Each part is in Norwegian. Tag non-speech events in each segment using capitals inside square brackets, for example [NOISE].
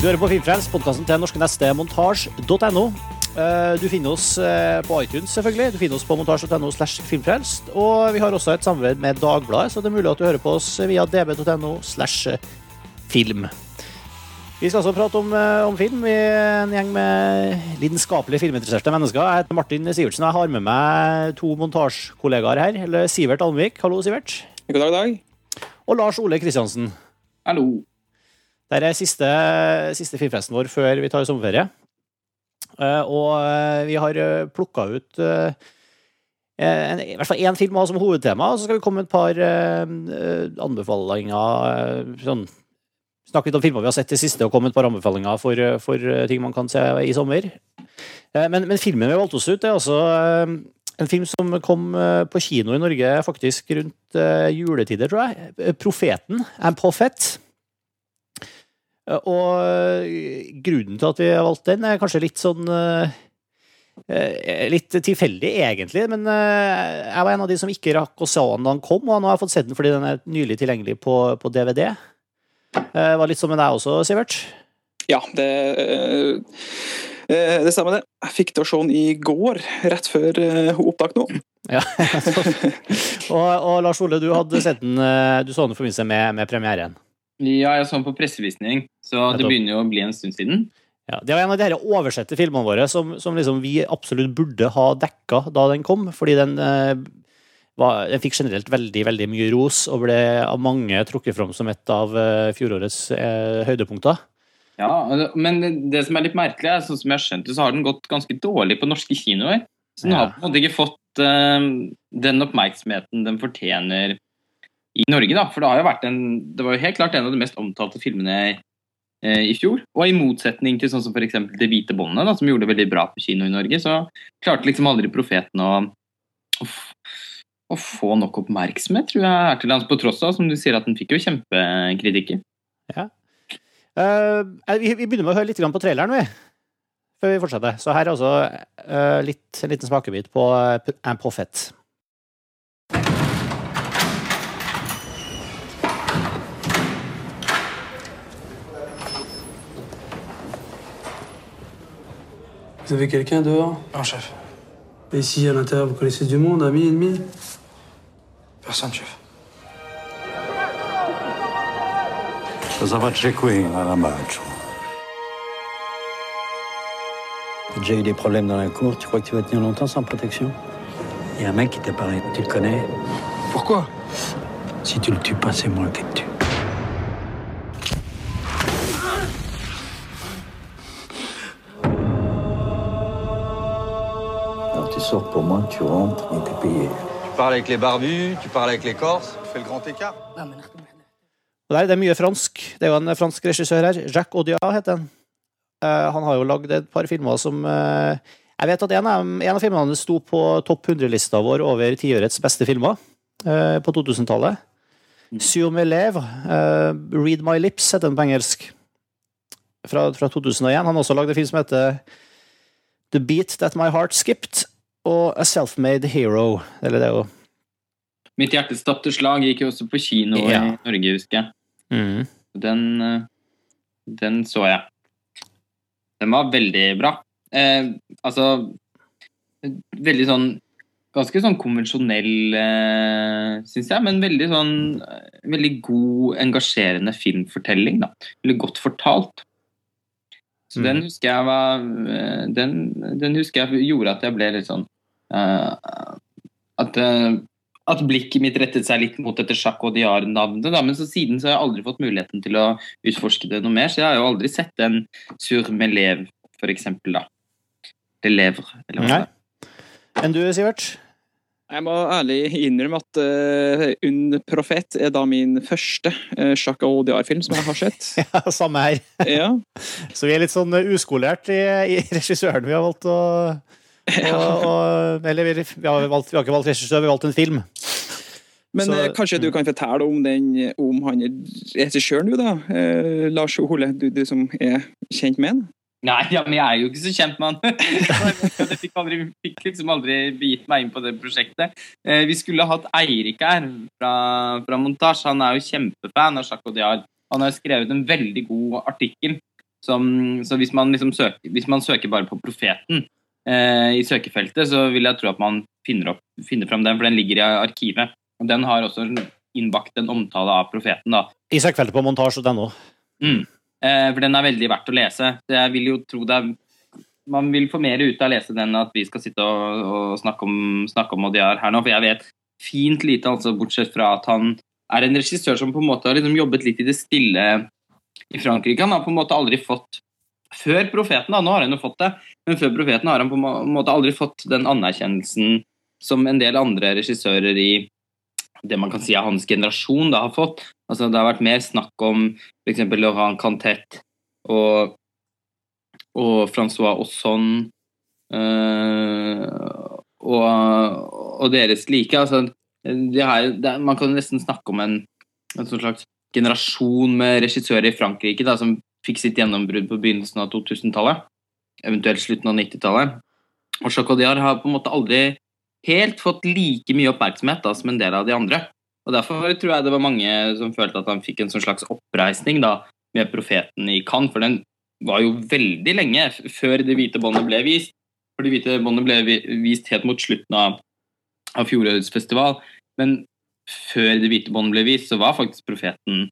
Du hører på Filmfrelst, podkasten til norske neste montasj.no. Eh, Du finner oss eh, på iTunes, selvfølgelig. Du finner oss på montasj.no slash filmfrelst. Og vi har også et samarbeid med Dagbladet, så det er mulig at du hører på oss via db.no slash film. Vi skal også prate om, eh, om film. Vi er en gjeng med lidenskapelig filminteresserte mennesker. Jeg heter Martin Sivertsen. Jeg har med meg to montasjekollegaer her. Eller Sivert Almvik. Hallo, Sivert. God dag, dag. Og Lars Ole Kristiansen. Hallo. Dette er siste, siste filmfesten vår før vi tar sommerferie. Eh, og eh, vi har plukka ut eh, en, i hvert fall én film som hovedtema, og så skal vi komme med et par eh, eh, anbefalinger. eh, Sånn, snakke litt om filmer vi har sett det siste, og komme med et par anbefalinger for, eh, for eh, ting man kan se i sommer. Eh, Men, men filmen vi valgte oss ut, er altså eh, en film som kom eh, på kino i Norge faktisk rundt eh, juletider, tror jeg. Eh, 'Profeten'. En prophet. Eh, Og eh, grunnen til at vi har valgt den, er kanskje litt sånn eh, Litt tilfeldig, egentlig. Men jeg var en av de som ikke rakk å se den da den kom, og nå har jeg fått sett den fordi den er nylig tilgjengelig på, på DVD. Det var litt som med deg også, Sivert. Ja, det eh, Det stemmer, det. Jeg fikk til å se den i går, rett før hun opptak nå. Ja. [LAUGHS] [LAUGHS] og, og Lars Ole, du hadde sett den Du så den i forbindelse med, med premieren. Ja, jeg så den på pressevisning, så det begynner jo å bli en stund siden. Ja, det var en av de oversette filmene våre som, som liksom vi absolutt burde ha dekka da den kom, fordi den, eh, var, den fikk generelt veldig veldig mye ros og ble av mange trukket fram som et av eh, fjorårets eh, høydepunkter. Ja, Men det, det som er litt merkelig, er sånn som jeg har skjønt det, så har den gått ganske dårlig på norske kinoer. Så den Ja. har på en måte ikke fått eh, den oppmerksomheten den fortjener i Norge, da. For det har jo vært en Det var jo helt klart en av de mest omtalte filmene eh, i fjor. Og i motsetning til sånn som f.eks. Det hvite båndet, som gjorde det veldig bra på kino i Norge, så klarte liksom aldri Profeten å, å, å få nok oppmerksomhet, tror jeg, er til hans, på tross av, som du sier, at den fikk jo kjempekritikker. Ja. vi, vi begynner med å høre litt på traileren, vi. Før vi fortsetter. Så her er også uh, litt, en liten smakebit på uh, En profet. Vous avez quelqu'un dehors Non, chef. Et ici, à l'intérieur, vous connaissez du monde, amis, ennemis Personne, chef. Cosa faccio qui, Maramaccio T'as déjà eu des problèmes dans la cour, tu crois que tu vas tenir longtemps sans protection? Il y a un mec qui t'a parlé, tu le connais? Pourquoi? Si tu le tues pas, c'est moi qui le tue. Sors pour moi, tu rentres et t'es payé. Tu parles avec les barbus, tu parles avec les corses, tu fais le grand écart. Og der, det er mye fransk. Det er jo en fransk regissør her. Jacques Audiard heter han. Uh, han har jo lagd et par filmer som uh, Jeg vet at en av, en av filmene sto på topp 100-lista vår over tiårets beste filmer uh, på 2000-tallet. Sur mes lèvres, eh, Read My Lips heter den på engelsk. Fra, fra 2001. Han har også lagd en film som heter The Beat That My Heart Skipped og A Self-Made Hero. Eller det er jo Mitt hjertes tapte slag gikk jo også på kino Ja. i Norge, husker jeg. mm. Den, eh, den så jeg. Den var veldig bra. Eh, altså Veldig sånn Ganske sånn konvensjonell, eh, syns jeg, men veldig sånn eh, Veldig god, engasjerende filmfortelling. da. Veldig godt fortalt. Så Mm. den husker jeg var eh, den, den husker jeg gjorde at jeg ble litt sånn uh, At uh, at blikket mitt rettet seg litt mot dette sjakk og diar-navnet. Men så siden så har jeg aldri fått muligheten til å utforske det noe mer. Så jeg har jo aldri sett en Sur med lev, for eksempel. da. De levre, eller hva Nei. det er. Enn du, Sivert? Jeg må ærlig innrømme at uh, Un profet er da min første uh, Jacques Audiard-film som jeg har sett. [LAUGHS] Ja, samme her. [LAUGHS] ja. Så vi er litt sånn uskolert i, i regissøren vi har valgt å [LAUGHS] å og, Eller vi, vi, har valgt, vi har ikke valgt regissør, vi har valgt en film. Men Så- eh, kanskje du kan fortelle om, den, om han regissøren, du, da? Eh, Lars Ole, du, du som er kjent med han? Nei, ja, men jeg er jo ikke så kjent med han. [LAUGHS] jeg fikk, aldri, fikk liksom aldri begitt meg inn på det prosjektet. Eh, vi skulle hatt Eirik her fra, fra Montasj. Han er jo kjempefan av Jacques Audiard. Han har skrevet en veldig god artikkel Som, så hvis man, liksom søker, hvis man søker bare på Profeten eh, i søkefeltet, så vil jeg tro at man finner, opp, finner fram den, for den ligger i arkivet. Og den har også innbakt en omtale av Profeten. da. I søkefeltet på montasje, den òg. Mm. Eh, for den er veldig verdt å lese. Så jeg vil jo tro det er Man vil få mer ut av å lese den at vi skal sitte og, og snakke, om, snakke om Odiar her nå, for jeg vet fint lite, altså, bortsett fra at han er en regissør som på en måte har liksom jobbet litt i det stille i Frankrike. Han har på en måte aldri fått Før Profeten, da, nå har han jo fått det, men før Profeten har han på en måte aldri fått den anerkjennelsen som en del andre regissører i det man kan si er hans generasjon da har fått. Altså, det har vært mer snakk om f.eks. Laurent Cantet og, og Francois Ausson øh, og, og deres like. Altså, det her, det, man kan nesten snakke om en, en sånn slags generasjon med regissører i Frankrike da, som fikk sitt gjennombrudd på begynnelsen av 2000-tallet, eventuelt slutten av 90-tallet. Og Chocodiar har på en måte aldri helt fått like mye oppmerksomhet da, som en del av de andre. Og Derfor tror jeg det var mange som følte at han fikk en sånn slags oppreisning da, med Profeten i Cannes, for den var jo veldig lenge før Det hvite båndet ble vist. For Det hvite båndet ble vist helt mot slutten av, av fjorårets festival. Men før Det hvite båndet ble vist, så var faktisk Profeten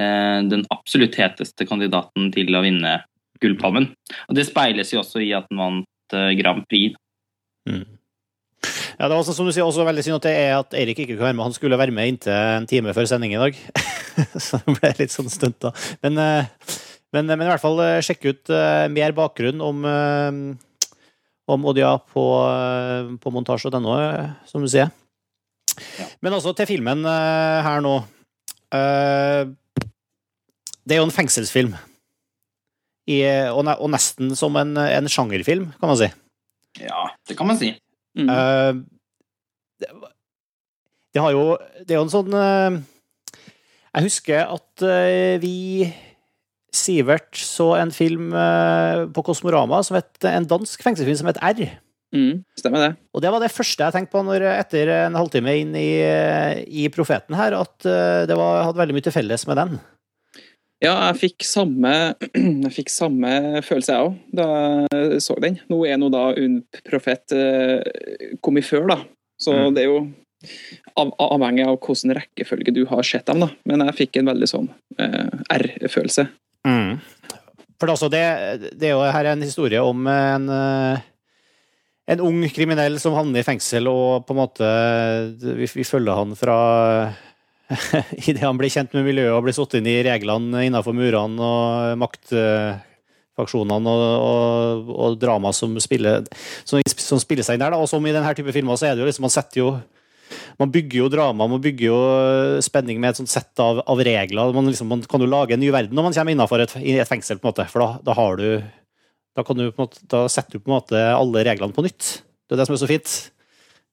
eh, den absolutt heteste kandidaten til å vinne Gullpalmen. Og Det speiles jo også i at den vant eh, Grand Prix. Mm. Ja, det var også, som du sier, også veldig synd at det er at Eirik ikke kunne være med. Han skulle være med inntil en time før sending i dag. [LAUGHS] så det ble litt sånn stunt, da. Men, eh, men, men, i hvert fall eh, sjekk ut uh, mer bakgrunn om, om Odia på, på montasje.no, som du sier. Ja. Men altså til filmen her nå. det er jo en fengselsfilm. I, og, og, nesten som en, en sjangerfilm, kan man si. Ja, det kan man si. Mm. Uh, det, det, har jo Det er jo en sånn uh, Jeg husker at uh, vi Sivert så en film på Kosmorama som het en dansk fengselsfilm som het R. Mm, stemmer det. Og det var det første jeg tenkte på når, etter en halvtime inn i, i Profeten her, at det var, hadde veldig mye til felles med den. Ja, jeg fikk samme, [CLEARS THROAT] jeg fikk samme følelse, jeg òg, da jeg så den. Nå er nå da Un Profet eh, kommet før, da. Så mm. det er jo av, avhengig av hvilken rekkefølge du har sett dem, da. Men jeg fikk en veldig sånn eh, R-følelse. Mm. For altså, det, det, er jo her en historie om en, eh, en ung kriminell som havner i fengsel, og på en måte Vi, vi følger han fra [LAUGHS] idet han blir kjent med miljøet og blir satt inn i reglene innenfor murene og maktfaksjonene og, og, og drama som spiller, som, som spiller seg inn der. Da. Og som i denne type filmer, så er det jo liksom Man setter jo man bygger jo drama, man bygger jo spenning med et sånt sett av, av regler. Man, liksom, man, kan jo lage en ny verden når man kommer innenfor et, et fengsel, på en måte. For da, da har du da, du, måte, da setter du på en måte alle reglene på nytt. Det er det som er så fint.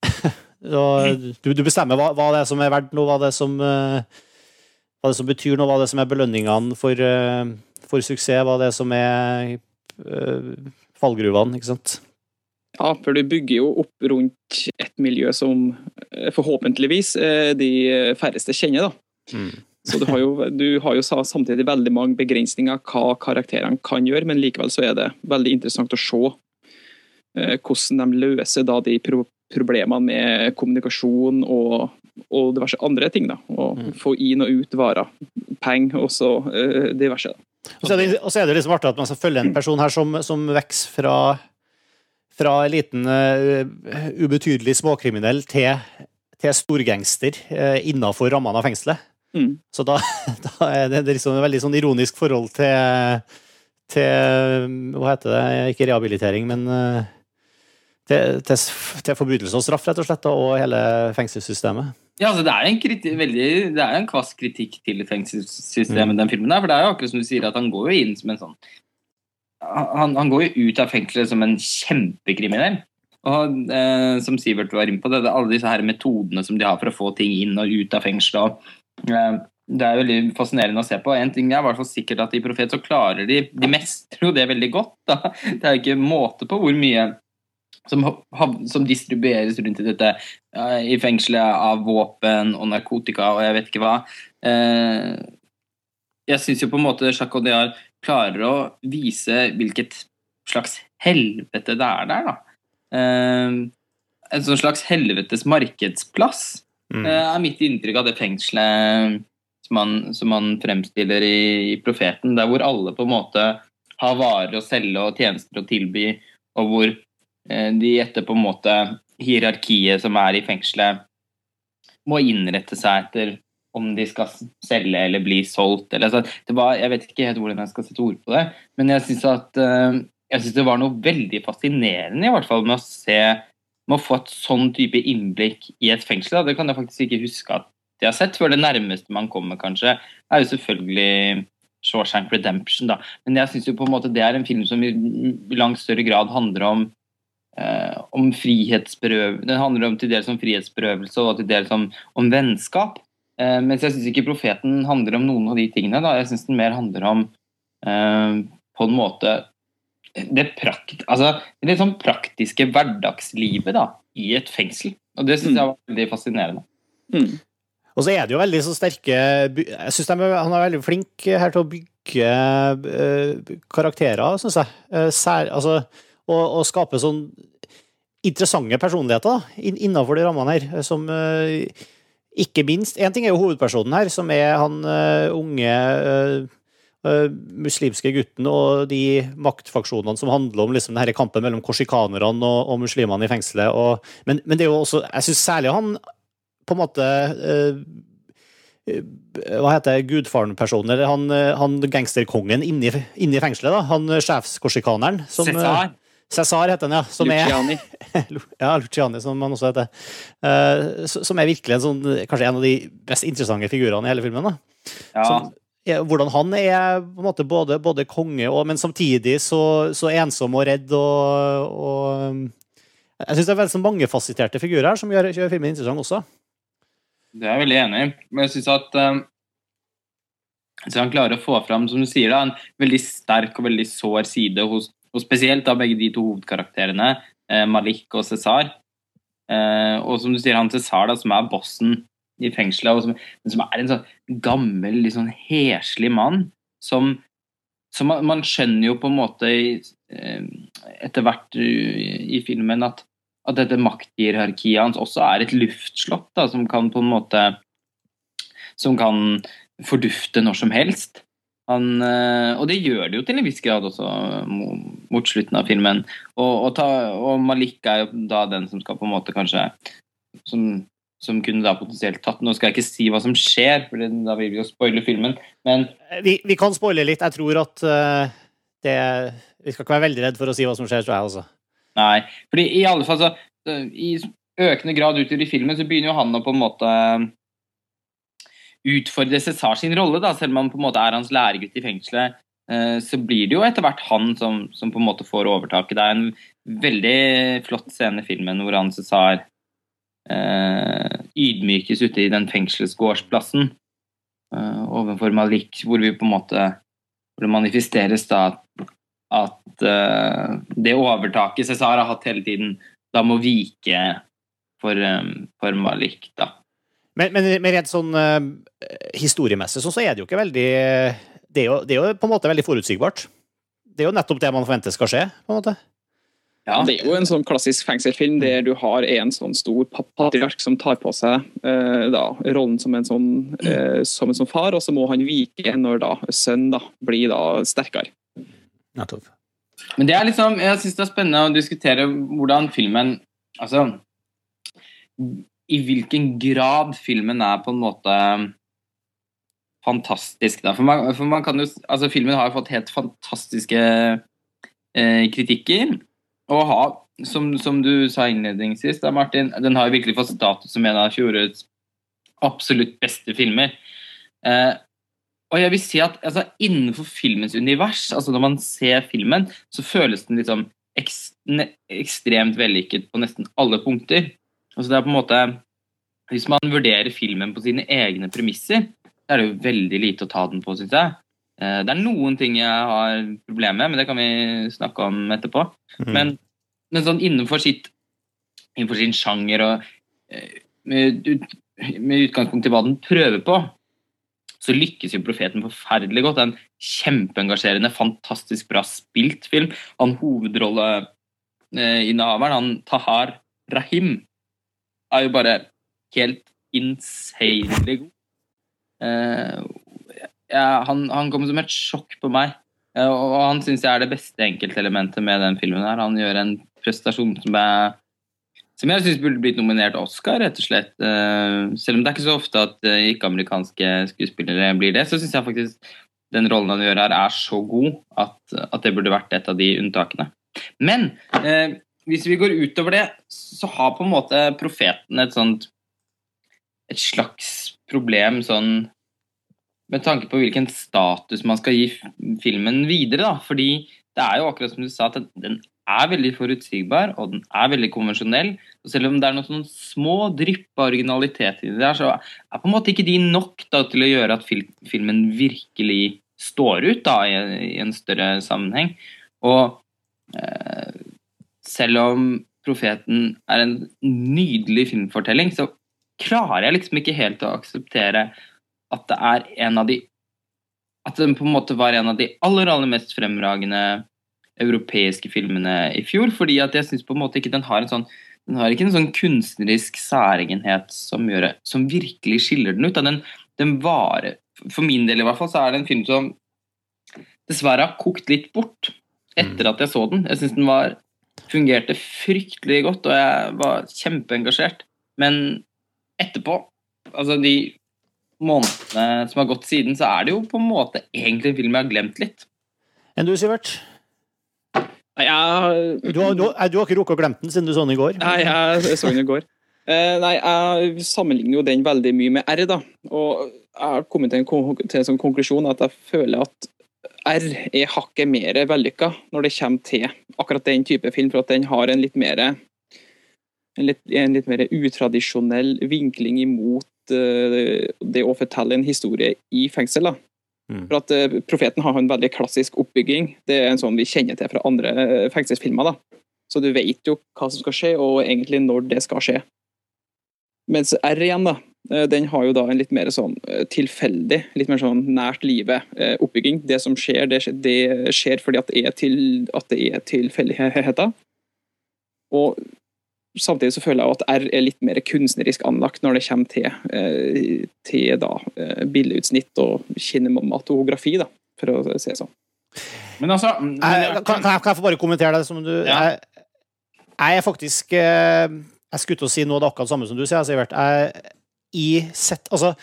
[LAUGHS] Du, du, bestemmer hva, hva, det er som er verdt noe, hva det er som, uh, hva det som betyr noe, hva det er som er belønningene for, uh, for suksess, hva det er som er uh, fallgruvene, ikke sant? Ja, for du bygger jo opp rundt et miljø som forhåpentligvis de færreste kjenner, da. Mm. Så du har, jo, du har jo samtidig veldig mange begrensninger hva karakterene kan gjøre, men likevel så er det veldig interessant å se hvordan de løser da de problemene med kommunikasjon og, og diverse andre ting. da, og mm. Få inn og ut varer. Penger også uh, diverse. Og så, det, og så er det liksom artig at man skal følge en person her som, som vokser fra, fra en liten uh, ubetydelig småkriminell til, til storgangster uh, innafor rammene av fengselet. Mm. Så da, [LAUGHS] da, er det, liksom et veldig sånn ironisk forhold til, til Hva heter det? Ikke rehabilitering, men uh, til, til, til forbrytelse og straff, rett og slett, og hele fengselssystemet. Ja, altså Det er en, kriti, veldig, det er en kvass kritikk til fengselssystemet, mm. den filmen. der, for det er jo akkurat som du sier, at han går jo inn som en sånn Han, han går jo ut av fengselet som en kjempekriminell. Og eh, som Sivert var inne på, det, det er alle disse her metodene som de har for å få ting inn og ut av fengselet. Eh, det er veldig fascinerende å se på. En ting er hvert fall sikkert at i Profet så klarer de De mestrer jo det veldig godt. Da. Det er jo ikke måte på hvor mye som, som, distribueres rundt i dette uh, i fengselet av våpen og narkotika og jeg vet ikke hva. Uh, jeg syns jo på en måte Jacques Audiard klarer å vise hvilket slags helvete det er der, da. Eh, en sånn slags helvetes markedsplass Mm. eh, er mitt inntrykk av det fengselet som han, som han fremstiller i, i Profeten, der hvor alle på en måte har varer å selge og tjenester å tilby, og hvor eh, de etter på en måte hierarkiet som er i fengselet, må innrette seg etter om de skal selge eller bli solgt. Eller, altså, var, jeg vet ikke helt hvordan jeg skal sette ord på det, men jeg syns at eh, det var noe veldig fascinerende i hvert fall med å se med å få et sånn type innblikk i et fengsel. Da. Det kan jeg faktisk ikke huske at jeg har sett før. Det nærmeste man kommer, kanskje, er jo selvfølgelig Shawshank Redemption. Da. Men jeg syns på en måte det er en film som i langt større grad handler om eh, om frihetsberøvelse. Den handler om til dels om frihetsberøvelse og til dels om, om vennskap. Eh, mens jeg syns ikke Profeten handler om noen av de tingene. Da. Jeg syns den mer handler om eh, på en måte det, prakt, altså, det sånn praktiske hverdagslivet da, i et fengsel. Og det syns jeg var veldig fascinerende. Mm. Og så er det jo veldig så sterke Jeg syns han er veldig flink her til å bygge eh, karakterer, syns jeg. Eh, sær, altså, og, og skape sånn interessante personligheter da, inn- innenfor de rammene her, som eh, ikke minst Én ting er jo hovedpersonen her, som er han eh, unge eh, eh, muslimske gutten og de maktfaksjonene som handler om liksom denne kampen mellom korsikanerne og, og muslimene i fengselet. Og, men, men det er jo også Jeg syns særlig han på en måte eh, eh, Hva heter gudfaren-personen, eller han, eh, han gangsterkongen inni, inni fengselet, da. Han eh, sjefskorsikaneren. som, eh, Cæsar. Heter han, ja. Som er, Luciani. [LAUGHS] ja, Luciani, som han også heter. Uh, som er virkelig en sånn, kanskje en av de mest interessante figurene i hele filmen. da. Ja. Som, hvordan han er på en måte både, både konge, og, men samtidig så, så ensom og redd. og, og um, Jeg syns det er veldig sånn mangefasetterte figurer her som gjør, gjør filmen interessant også. Det er jeg veldig enig i. Men jeg syns at um, så han klarer å få fram, som du sier, da, en veldig sterk og veldig sår side hos, hos spesielt da begge de to hovedkarakterene, eh, Malik og Cæsar. Eh, og som du sier, han Cæsar, som er bossen i fengselet, og som, som er en sånn gammel, litt sånn heslig mann, som, som man, man skjønner jo på en måte eh, etter hvert i filmen at at dette makthierarkiet hans også er et luftslott da, som kan på en måte som kan fordufte når som helst. Han, eh, og det gjør det jo til en viss grad også mot slutten av filmen. Og, og, ta, og Malik er jo da den som skal på en måte kanskje som, som kunne da potensielt tatt Nå skal jeg ikke si hva som skjer, for da vil vi jo spoile filmen, men Vi, vi kan spoile litt. Jeg tror at eh, det Vi skal ikke være veldig redd for å si hva som skjer, tror jeg også. Nei, fordi i alle fall så eh, I økende grad utover i filmen så begynner jo han å på en måte utfordre Cæsar sin rolle, da, selv om han på en måte er hans læregutt i fengselet. eh, Så blir det jo etter hvert han som, som på en måte får overtaket. Det er en veldig flott scene i filmen hvor han Cæsar eh, ydmykes ute i den fengselsgårdsplassen eh, overfor Malik, hvor vi på en måte hvor det manifesteres da at, at eh, det overtaket Cæsar har hatt hele tiden, da må vike for, eh, for Malik, da. Men, men, men rent sånn uh, historiemessig sånn, så er det jo ikke veldig det er, jo, det er jo på en måte veldig forutsigbart. Det er jo nettopp det man forventer skal skje. på en måte. Ja, Det er jo en sånn klassisk fengselsfilm der du har en sånn stor pa- patriark som tar på seg eh, da, rollen som en, sånn, eh, som en sånn far, og så må han vike når da sønnen da, blir da sterkere. Nettopp. Men det er liksom, jeg syns det er spennende å diskutere hvordan filmen Altså I hvilken grad filmen er på en måte fantastisk. For man, for man kan jo, altså Filmen har fått helt fantastiske eh, kritikker. Og har, som, som du sa innledningsvis, da, Martin, den har virkelig fått status som en av fjorårets absolutt beste filmer. Eh, og jeg vil si at altså, innenfor filmens univers, altså når man ser filmen, så føles den liksom ekstremt vellykket på nesten alle punkter. Altså det er på en måte Hvis man vurderer filmen på sine egne premisser, så er det jo veldig lite å ta den på, syns jeg. Eh, det er noen ting jeg har problemer med, men det kan vi snakke om etterpå. Mm. Men, men sånn innenfor sitt innenfor sin sjanger og eh, med, ut, med utgangspunkt i hva den prøver på, så lykkes jo Profeten forferdelig godt. Det er en kjempeengasjerende, fantastisk bra spilt film. Han hovedrolleinnehaveren, han Tahar Rahim, er jo bare helt insanely god. Uh, ja, han, han kom som et sjokk på meg. Uh, og han syns jeg er det beste enkeltelementet med den filmen. her. Han gjør en prestasjon som jeg som jeg syns burde blitt nominert Oscar, rett og slett. Uh, selv om det er ikke så ofte at ikke-amerikanske skuespillere blir det, så syns jeg faktisk den rollen han gjør her, er så god at, at, det burde vært et av de unntakene. Men hvis vi går utover det, så har på en måte profeten et sånt et slags problem sånn med tanke på hvilken status man skal gi filmen videre. da, fordi det er jo akkurat som du sa, at den er veldig forutsigbar, og den er veldig konvensjonell. Og selv om det er noen små drypp av originalitet i det der, så er på en måte ikke de nok da, til å gjøre at filmen virkelig står ut da, i en større sammenheng. Og eh, selv om 'Profeten' er en nydelig filmfortelling, så klarer jeg liksom ikke helt å akseptere at det er en av de At den på en måte var en av de aller, aller mest fremragende europeiske filmene i fjor. Fordi at jeg syns på en måte ikke den har en sånn den har ikke en sånn kunstnerisk særegenhet som, gjør, som virkelig skiller den ut. Den, den varer, For min del i hvert fall så er det en film som dessverre har kokt litt bort etter mm. at jeg så den. Jeg syns den var, fungerte fryktelig godt, og jeg var kjempeengasjert. Men etterpå, altså de månedene som har gått siden, så er det jo på en måte egentlig en film jeg har glemt litt. Enn du, Sivert? Ja, du, har, du, du har ikke rukket å glemme den siden du så den i går? Nei, jeg så den i går. Uh, nei, Jeg sammenligner jo den veldig mye med R. da, og Jeg har kommet til en, til en sånn konklusjon at jeg føler at R er hakket mer vellykka når det kommer til akkurat den type film, for at den har en litt mer en litt, en litt mer utradisjonell vinkling imot uh, det å fortelle en historie i fengsel. da. Mm. For at uh, Profeten har en veldig klassisk oppbygging. Det er en sånn vi kjenner til fra andre uh, fengselsfilmer. da. Så du vet jo hva som skal skje, og egentlig når det skal skje. Mens R igjen, da, den har jo da en litt mer sånn tilfeldig, litt mer sånn nært livet-oppbygging. Det som skjer, det, det, skjer fordi at det er, til, at det er tilfeldigheter. Og samtidig så føler jeg at R er litt mer kunstnerisk anlagt når det kommer til, eh, til da, eh, bildeutsnitt og kinematografi, da, for å si det sånn. Men altså men jeg, kan, kan, jeg, kan, jeg, få bare kommentere det som du ja. jeg, jeg, er faktisk eh, Jeg skulle til å si noe av det akkurat samme som du sier, Sivert. Jeg i sett Altså,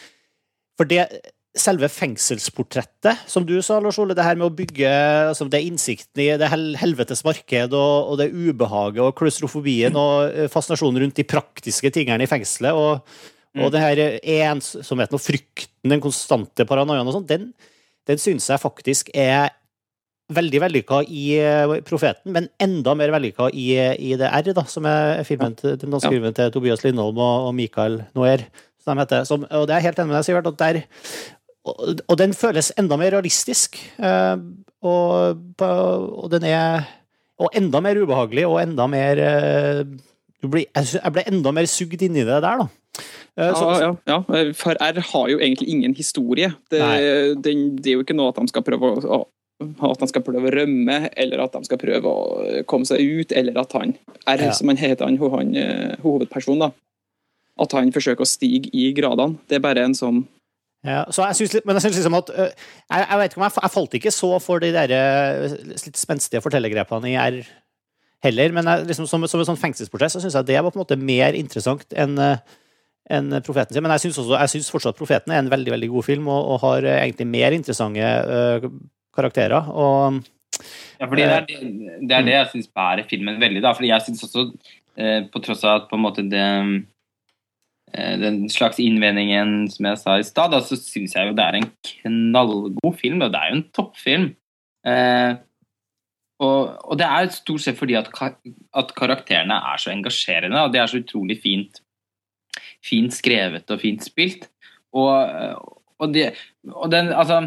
for det selve fengselsportrettet, som du sa, Lars Ole, det her med å bygge altså det innsikten i det helvetes marked og, og det ubehaget og klaustrofobien og eh, fascinasjonen rundt de praktiske tingene i fengselet og, mm. og det her ensomheten og frykten, den konstante paranoiaen og sånn, den, den syns jeg faktisk er veldig vellykka i eh, Profeten, men enda mer vellykka i, i det R, da, som er filmen til, den danske filmen til Tobias Lindholm og, og Mikael Noer. Som de heter. Som, og det er helt enig med deg, Sivert, at der og, og den føles enda mer realistisk. Uh, og, og, den er Og enda mer ubehagelig og enda mer uh, blir, Jeg ble enda mer sugd inn i det der, da. Så, ja, ja, ja, For R har jo egentlig ingen historie. Det, det, det, er jo ikke noe at de skal prøve å at han skal prøve å rømme, eller at de skal prøve å komme seg ut, eller at han R, ja. som han heter, han, han hovedpersonen, da, at han forsøker å stige i gradene. Det er bare en sånn ja, så jeg synes, men jeg synes liksom at jeg, jeg, vet ikke om jeg, jeg falt ikke så for de der litt spenstige fortellergrepene i R heller, men jeg, liksom, som, som en sånn fengselsportrett så syns jeg det var på en måte mer interessant enn enn Profeten sin. Men jeg syns fortsatt Profeten er en veldig veldig god film og, og har egentlig mer interessante uh, karakterer. Og, ja, fordi det er det, det, er det jeg syns bærer filmen veldig. da, fordi jeg syns også, uh, på tross av at på en måte det den slags innvendingen som jeg sa i stad, så syns jeg jo det er en knallgod film. Og det er jo en toppfilm. Eh, og, og, det er stort sett fordi at, at, karakterene er så engasjerende, og det er så utrolig fint, fint skrevet og fint spilt. Og, og, det, og den Altså,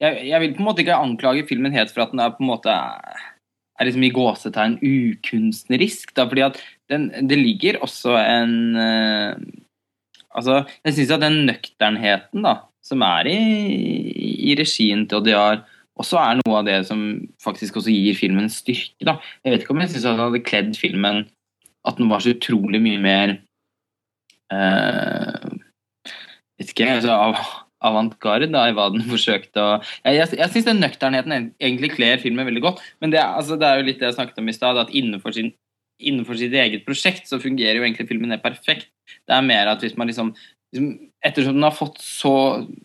jeg, jeg, vil på en måte ikke anklage filmen helt for at den er på en måte er liksom i gåsetegn ukunstnerisk, da, fordi at den, det ligger også en uh, Altså, jeg syns at den nøkternheten da, som er i, i regien til Odiar, også er noe av det som faktisk også gir filmen styrke. Da. Jeg vet ikke om jeg syns han hadde kledd filmen at den var så utrolig mye mer uh, Vet ikke, altså, av, avantgarde i hva den [LAUGHS] forsøkte å Jeg, jeg, jeg syns den nøkternheten egentlig kler filmen veldig godt, men det, altså, det er jo litt det jeg snakket om i stad, at innenfor, sin, innenfor sitt eget prosjekt så fungerer jo egentlig filmen helt perfekt. Det er mer at hvis man liksom, liksom Ettersom den har fått så,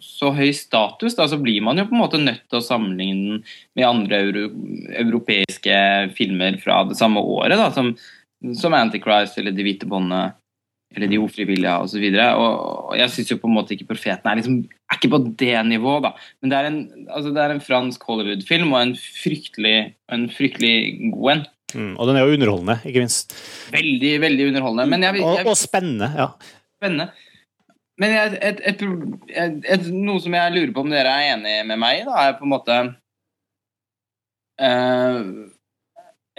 så høy status, da, så blir man jo på en måte nødt til å sammenligne den med andre euro, europeiske filmer fra det samme året, da, som, som Antichrist eller De hvite båndene eller De ufrivillige osv. Og, og jeg syns jo på en måte ikke Profeten er, liksom, er ikke på det nivået, da. Men det er en, altså, det er en fransk Hollywood-film, og en fryktelig, en fryktelig god en. Mm, og den er jo underholdende, ikke minst. Veldig, veldig underholdende. Men jeg, Og, jeg, og spennende. ja. spennende. Men jeg, et, et, et, noe som jeg lurer på om dere er enig med meg i, er på en måte uh,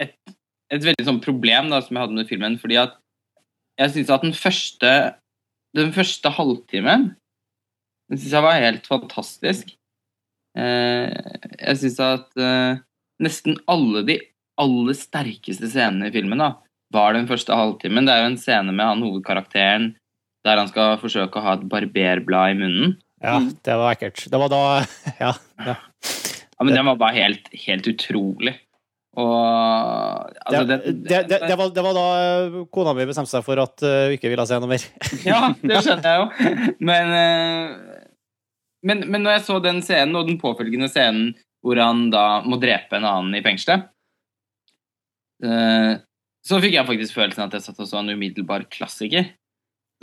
et, et veldig sånn problem da, som jeg hadde med filmen. Fordi at jeg syns at den første den første halvtimen den synes jeg var helt fantastisk. Eh, jeg syns at eh, nesten alle de aller sterkeste scenene i filmen da, var den første halvtimen. Det er jo en scene med han hovedkarakteren der han skal forsøke å ha et barberblad i munnen. Ja, det var ekkelt. Det var da [LAUGHS] Ja. ja. Ja, men Den var bare helt, helt utrolig. Og altså, det, det, det, det, var, det var da kona mi bestemte seg for at hun ikke ville se noe mer. [LAUGHS] Ja, det skjønner jeg jo. Men, eh, men, men når jeg så den scenen, og den påfølgende scenen hvor han da må drepe en annen i fengselet, eh, så fikk jeg faktisk følelsen at jeg satt og så en umiddelbar klassiker.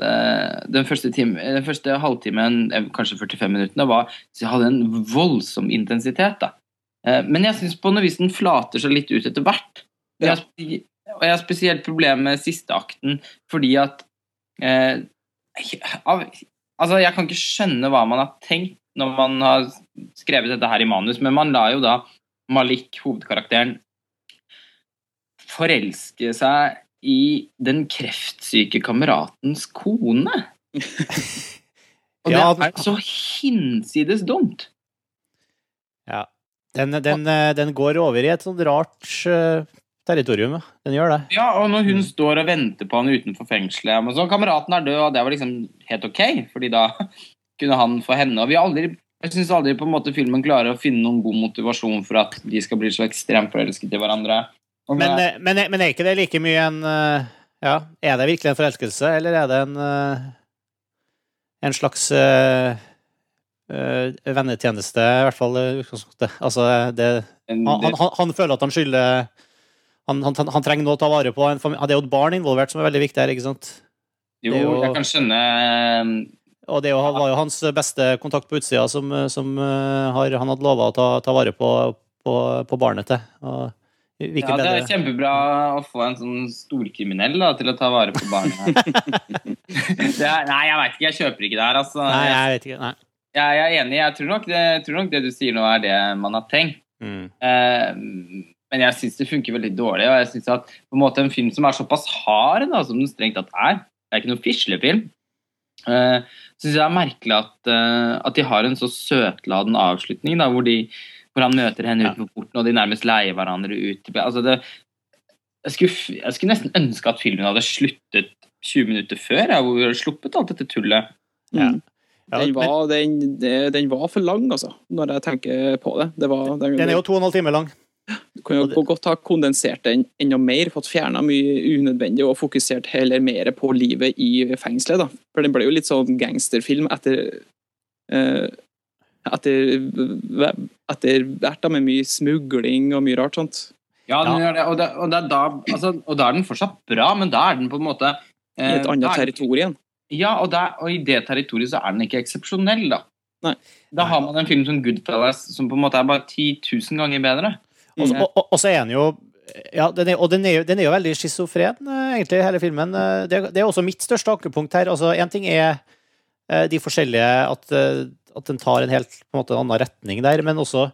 Den første, time, den første halvtimen, eh, kanskje 45 minuttene, var, så jeg hadde en voldsom intensitet. da. Eh, Men jeg syns på noe vis den flater seg litt ut etter hvert. Jeg Og jeg har spesielt problemer med siste akten fordi at eh, Altså, jeg kan ikke skjønne hva man har tenkt når man har skrevet dette her i manus, men man lar jo da Malik, hovedkarakteren, forelske seg i den kreftsyke kameratens kone. [LAUGHS] Og det er så hinsides dumt. Ja. Den, den, den går over i et sånt rart uh, territorium. ja. Den gjør det. Ja, og når hun står og venter på han utenfor fengselet men så Kameraten er død, og det var liksom helt ok, fordi da [LAUGHS] kunne han få henne. Og vi har aldri jeg syns aldri på en måte filmen klarer å finne noen god motivasjon for at de skal bli så ekstremt forelsket i hverandre. Og Men, eh, men, men er ikke det like mye en eh, Ja, er det virkelig en forelskelse, eller er det en eh, en slags eh, eh, vennetjeneste, i hvert fall. Altså, det, han, han, han føler at han skylder han, han, han trenger noe å ta vare på. Det er jo et barn involvert som er veldig viktig her, ikke sant? jo, er jo- jeg kan skjønne Og det er jo- var jo hans beste kontakt på utsida som, som eh, har, han hadde lova å ta, ta vare på, på, på barnet til. Og Ja, det er kjempebra å få en sånn storkriminell da, til å ta vare på [LAUGHS] det er, nei, jeg veit ikke. Jeg kjøper ikke det her, altså. Nei, jeg vet ikke. Nei. Jeg, jeg er enig. Jeg tror, nok det, tror nok det du sier nå, er det man har tenkt. Mm. Eh, men jeg syns det funker veldig dårlig. Og jeg synes at på en måte en film som er såpass hard da, som den strengt tatt er, det er ikke noen fislefilm, uh, syns jeg det er merkelig at, uh, at de har en så søtladen avslutning, da, hvor, de, hvor han møter henne Ja. utenfor porten, og de nærmest leier hverandre ut. Altså det, jeg, skulle, jeg skulle nesten ønske at filmen hadde sluttet 20 minutter før, ja, hvor vi hadde sluppet alt dette tullet. Ja. Mm. Den var, den, den var for lang, altså, når jeg tenker på det. det var, den, Den er jo to og en halv time lang. Du kunne jo godt ha kondensert den enda mer, fått fjerna mye unødvendig og fokusert heller mer på livet i fengselet. da. For den ble jo litt sånn gangsterfilm etter eh, etter, etter da, med mye smugling og mye rart sånt. Ja, den Ja. gjør det, og, det, og, det er da, altså, og da er den fortsatt bra, men da er den på en måte I eh, et annet er- territorium. Ja, og, der, og i det territoriet så er den ikke eksepsjonell, da. Nei. Da har man en film som Goodfellas som på en måte er bare 10 000 ganger bedre. Og så- og- og- så er den jo ja, den er, og den er, jo, den er jo veldig schizofren, eh, egentlig, hele filmen. Eh, Det, det er også mitt største ankepunkt her. Altså, Én ting er eh, de forskjellige At, eh, at den tar en helt på en måte, en annen retning der, men også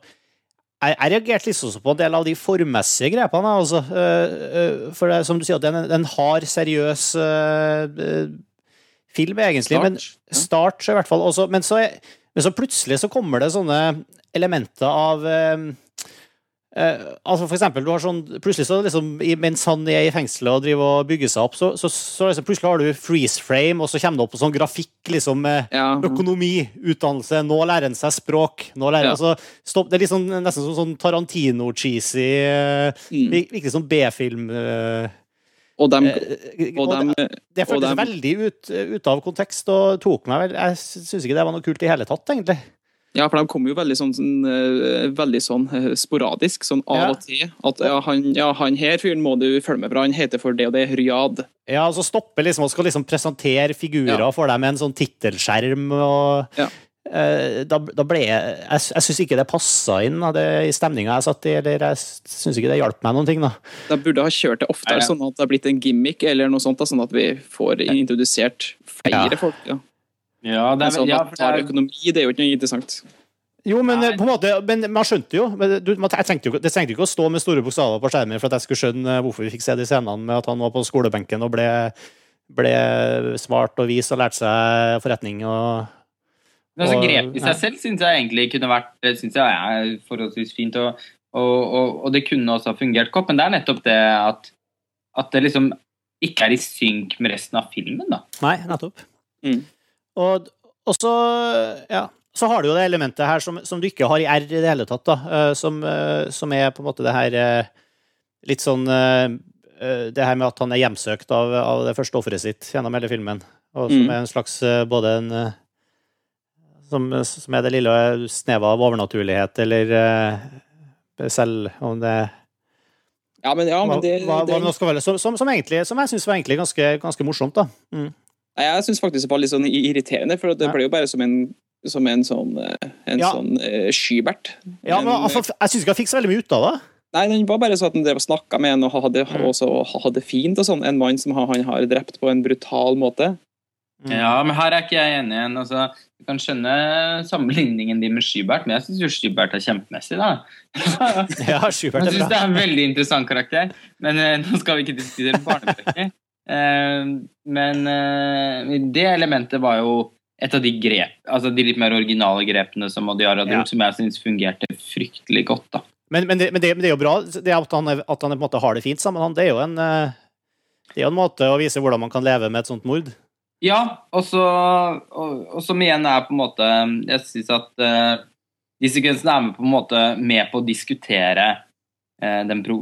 jeg, jeg reagerte litt også på en del av de formmessige grepene. Altså, for det, som du sier, det er en, en hard, seriøs eh, film, egentlig. Men Start. Ja. start, i hvert fall. Også, men, så Men så plutselig så kommer det sånne elementer av eh, eh, altså for eksempel, du har sånn, plutselig så liksom, Mens han er i fengselet og driver og bygger seg opp, så, så, så liksom, plutselig har du freeze frame, og så kommer det opp sånn grafikk liksom med Ja. økonomi, utdannelse, nå lærer han seg språk. Nå lærer, Ja. altså, stopp, det er liksom, nesten som sånn Tarantino-cheesy, eh, Mm. Virker som sånn B-film. eh, Og dem, eh, og dem, det føltes veldig ut, ut av kontekst og tok meg vel Jeg syns ikke det var noe kult i hele tatt, egentlig. Ja, for de kommer jo veldig sånn, sånn, eh, veldig sånn eh, sporadisk, sånn av Ja. og til. At ja, han, ja, han her fyren må du følge med, på, han heter for det og det, Ryad. Ja, og så stopper liksom og skal liksom presentere figurer Ja. for deg med en sånn tittelskjerm og Ja. eh, da, da ble jeg Jeg, jeg syns ikke det passa inn da, det, i stemninga jeg satt i, eller jeg syns ikke det hjalp meg noen ting, da. De burde ha kjørt det oftere, sånn at det har blitt en gimmick, eller noe sånt, da, sånn at vi får introdusert flere folk. Ja. Ja, det er, sånn ja, det er, økonomi, det er jo ikke noe interessant. Jo, men Nei. eh, på en måte Men man skjønte jo. Men du, man, jeg trengte jo det trengte ikke å stå med store bokstaver på skjermen for at jeg skulle skjønne eh, hvorfor vi fikk se de scenene med at han var på skolebenken og ble, ble smart og vis og lærte seg forretning og Men altså, grep i seg selv syns jeg egentlig kunne vært synes jeg er forholdsvis fint. Og, og, og, og det kunne også ha fungert godt, men det er nettopp det at, at det liksom ikke er i synk med resten av filmen. da. Nei, nettopp. Mm. Og, og så, ja, så har du jo det elementet her som, som du ikke har i R i det hele tatt, da. eh, Som, eh, som er på en måte det her eh, litt sånn Det her med at han er hjemsøkt av, av det første offeret sitt gjennom hele filmen. Og som Mm. er en slags både en som, som er det lille snevet av overnaturlighet, eller selv om det Ja, men, ja, men det, hva, hva, det, det som, som, som, egentlig, som jeg syns var egentlig ganske, ganske morsomt, da. Mm. Jeg syns faktisk det var litt sånn irriterende, for det Ja. ble jo bare som en, som en sånn, eh, en Ja. sånn eh, skybert. Ja, men Men, altså, jeg syns ikke han fikk så veldig mye ut av det. Nei, den var bare sånn at han drev og snakka med en og hadde, Mm. også hadde fint og sånn. En mann som han han har drept på en brutal måte. Mm. Ja, men her er ikke jeg enig igjen. Altså, du kan skjønne sammenligningen din med Skybert, men jeg syns jo Skybert er kjempemessig, da. [LAUGHS] Ja, Jeg er syns bra. det er en veldig interessant karakter, men eh, nå skal vi ikke diskutere barnebøker. Eh, men eh, det elementet var jo et av de grep, altså de litt mer originale grepene som Madiar hadde Ja. gjort, som jeg syns fungerte fryktelig godt. da. Men, men, det, men, det, men det er jo bra det at han, er, at han på en måte har det fint sammen. Han, det er jo en eh, det er en måte å vise hvordan man kan leve med et sånt mord. Ja, og, så, og, og som igjen er på en måte Jeg syns at uh, de sekvensene er med på en måte med på å diskutere uh, den, pro,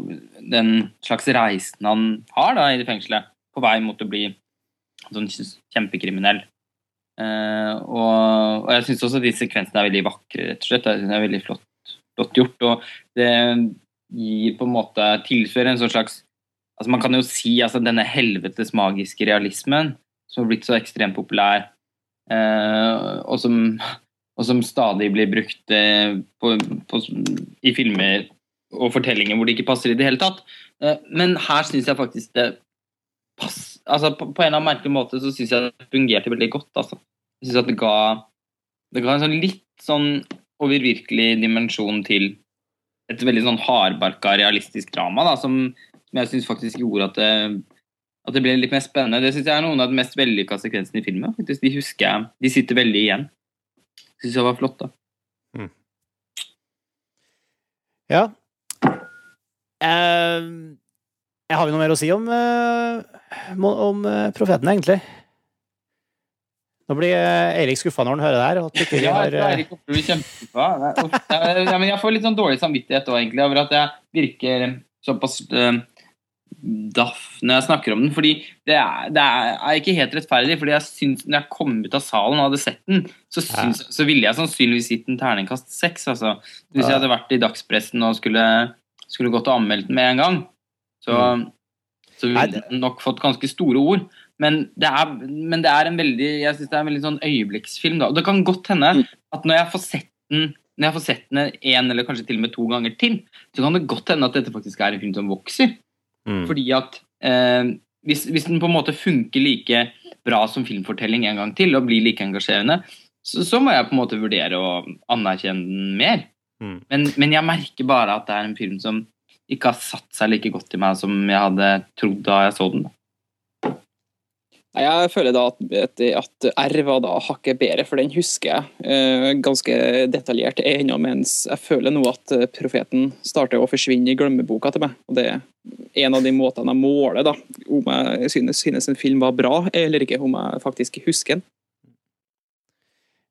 den slags reisen han har da i det fengselet, på vei mot å bli sånn kjempekriminell. Eh, og, og jeg syns også de sekvensene er veldig vakre, rett og slett. Jeg det er veldig flott, flott gjort. Og det gir på en måte tilfører en sånn slags altså Man kan jo si altså denne helvetes magiske realismen som har blitt så ekstremt populær, eh, og, som, og som stadig blir brukt eh, på, på, i filmer og fortellinger hvor det ikke passer i det hele tatt. Men her syns jeg faktisk det pass, altså på, på en eller annen merkelig måte så syns jeg det fungerte veldig godt. Altså. Jeg synes at det ga, det ga en sånn litt sånn overvirkelig dimensjon til et veldig sånn hardbarka, realistisk drama da, som, som jeg syns faktisk gjorde at det at det ble litt mer spennende. Det synes jeg er noen av de mest vellykka sekvensene i filmen. faktisk. De husker jeg. De sitter veldig igjen. Syns jeg var flott, da. Ja. Eh, har jo noe mer å si om, eh, om eh, profeten, egentlig? Nå blir eh, Eirik skuffa når han hører det her. At ikke vi Ja, har, jeg eh, Eirik kommer til å bli kjempeskuffa. Ja, jeg får litt sånn dårlig samvittighet òg, egentlig, over at jeg virker såpass uh, daff når jeg snakker om den. Fordi det er, det er, ikke helt rettferdig. fordi jeg syns, når jeg kom ut av salen og hadde sett den, så, syns, så ville jeg sannsynligvis gitt en terningkast seks. Altså. Hvis jeg hadde vært i dagspressen og skulle, skulle gått og anmeldt den med en gang, så, så vi har nok fått ganske store ord. Men det er, men det er en veldig jeg synes det er en veldig sånn øyeblikksfilm. Da. Og det kan godt hende at når jeg får sett den når jeg får sett den en eller kanskje til og med to ganger til, så kan det godt hende at dette faktisk er en film som vokser. mm. Fordi at eh, hvis, hvis den på en måte funker like bra som filmfortelling en gang til, og blir like engasjerende, så, så må jeg på en måte vurdere å anerkjenne den mer. Mm. Men, men jeg merker bare at det er en film som ikke har satt seg like godt i meg som jeg hadde trodd da jeg så den. Jeg føler da at, at, R var da hakket bedre, for den husker jeg eh, ganske detaljert ennå, mens jeg føler nå at eh, profeten starter å forsvinne i glemmeboka til meg. Og det er en av de måtene jeg måler da, om jeg synes, synes en film var bra eller ikke, om jeg faktisk husker den.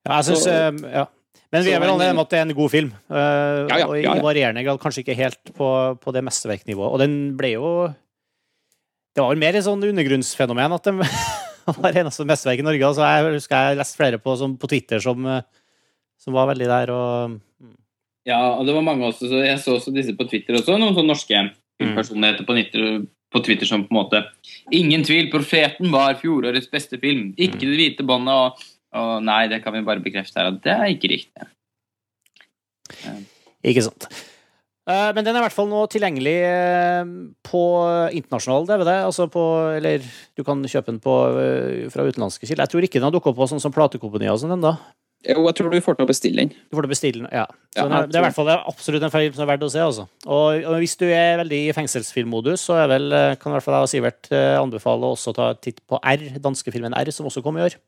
Ja, jeg synes, Så- eh, ja. Men vi er vel enige om at det er en god film. Uh, Ja, ja, og i varierende grad kanskje ikke helt på, på det mesterverknivået. Og den ble jo Det var vel mer et sånn undergrunnsfenomen at den [LAUGHS] var eneste mesterverk i Norge. Altså, jeg husker jeg leste flere på, som, på Twitter som, eh, som var veldig der og Ja, og det var mange også, så jeg så også disse på Twitter også, noen sånne norske personligheter på, Twitter, på Twitter som på en måte Ingen tvil, 'Profeten' var fjorårets beste film. Ikke Det hvite båndet og, og Nei, det kan vi bare bekrefte her, at det er ikke riktig. Ikke sant. Eh, Men den er i hvert fall nå tilgjengelig eh, på internasjonal DVD. Altså på, eller du kan kjøpe den på, eh, fra utenlandske kilder. Jeg tror ikke den har dukka opp på sånn som platekompanier og sånn ennå. Jo, jeg tror du får til å bestille den. Du får til å bestille den, ja. Så Ja, den er, det er i hvert fall absolutt en film som er verdt å se, altså. Og, og hvis du er veldig i fengselsfilmmodus, så er vel, eh, kan i hvert fall jeg og Sivert eh, anbefale å også ta en titt på R, danskefilmen R, som også kom i år.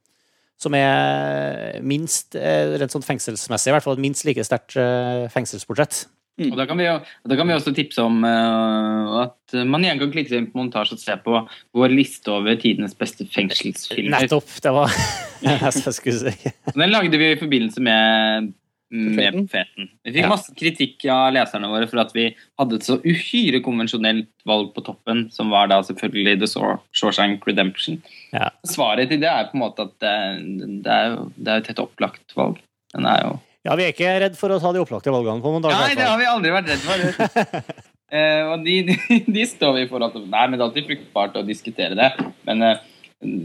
Som er minst, eh, rent sånn fengselsmessig, i hvert fall et minst like sterkt fengselsportrett. fengselsportrett. Og da kan, vi, da kan vi også tipse om uh, at man igjen kan klikke seg inn på montasje og se på vår liste over tidenes beste fengselsfilmer. Nettopp. Det var [LAUGHS] det jeg skulle si. Den lagde vi i forbindelse med, med Profeten. Vi fikk Ja. masse kritikk av leserne våre for at vi hadde et så uhyre konvensjonelt valg på toppen, som var da selvfølgelig The Shawshank Redemption. Ja. Svaret til det er på en måte at det, det er jo det er et helt opplagt valg. Den er jo Ja, vi er ikke redd for å ta de opplagte valgene på montasje. Nei, det har vi aldri vært redd for. uh, [LAUGHS] og de, de, de står vi for at Nei, men det er alltid fruktbart å diskutere det. Men uh,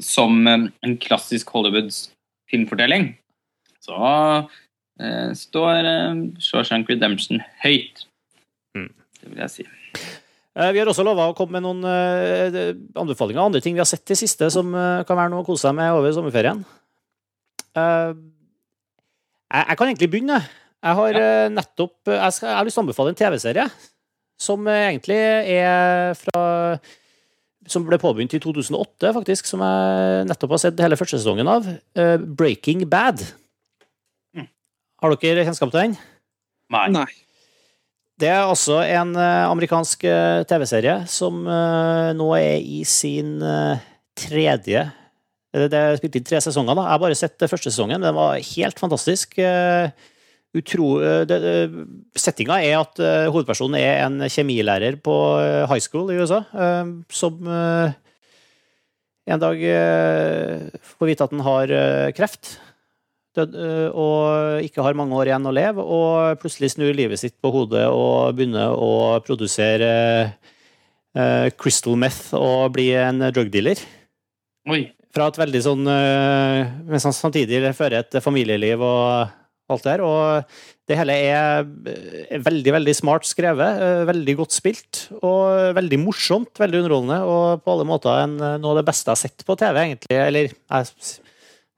som eh, en klassisk Hollywoods filmfortelling, så står eh, Shawshank Redemption høyt. Mm. Det vil jeg si. Eh, Vi har også lova å komme med noen anbefalinger anbefalinger andre ting vi har sett i siste som eh, kan være noe å kose seg med over sommerferien. Eh, Jeg, jeg kan egentlig begynne. Jeg har eh, nettopp jeg, skal, jeg har lyst til å anbefale en TV-serie som eh, egentlig er fra Som ble påbegynt i 2008, faktisk. Som jeg nettopp har sett hele første sesongen av. Eh, Breaking Bad. Har dere kjennskap til den? Nei. Nei. Det er altså en eh, amerikansk eh, TV-serie som eh, nå er i sin tredje Det er spilt inn tre sesonger. da. Jeg har bare sett første sesongen. men Den var helt fantastisk. Utro, det, settinga er at hovedpersonen er en kjemilærer på high school i USA, som en dag får vite at han har kreft død, øh, og ikke har mange år igjen å leve, og plutselig snur livet sitt på hodet og begynner å produsere øh, crystal meth og bli en drug dealer. Oi. Fra et veldig sånn øh, Mens han samtidig fører et familieliv og alt det her. Og det hele er veldig, veldig smart skrevet, veldig godt spilt, og veldig morsomt, veldig underholdende, og på alle måter en, noe av det beste jeg har sett på TV, egentlig. Eller jeg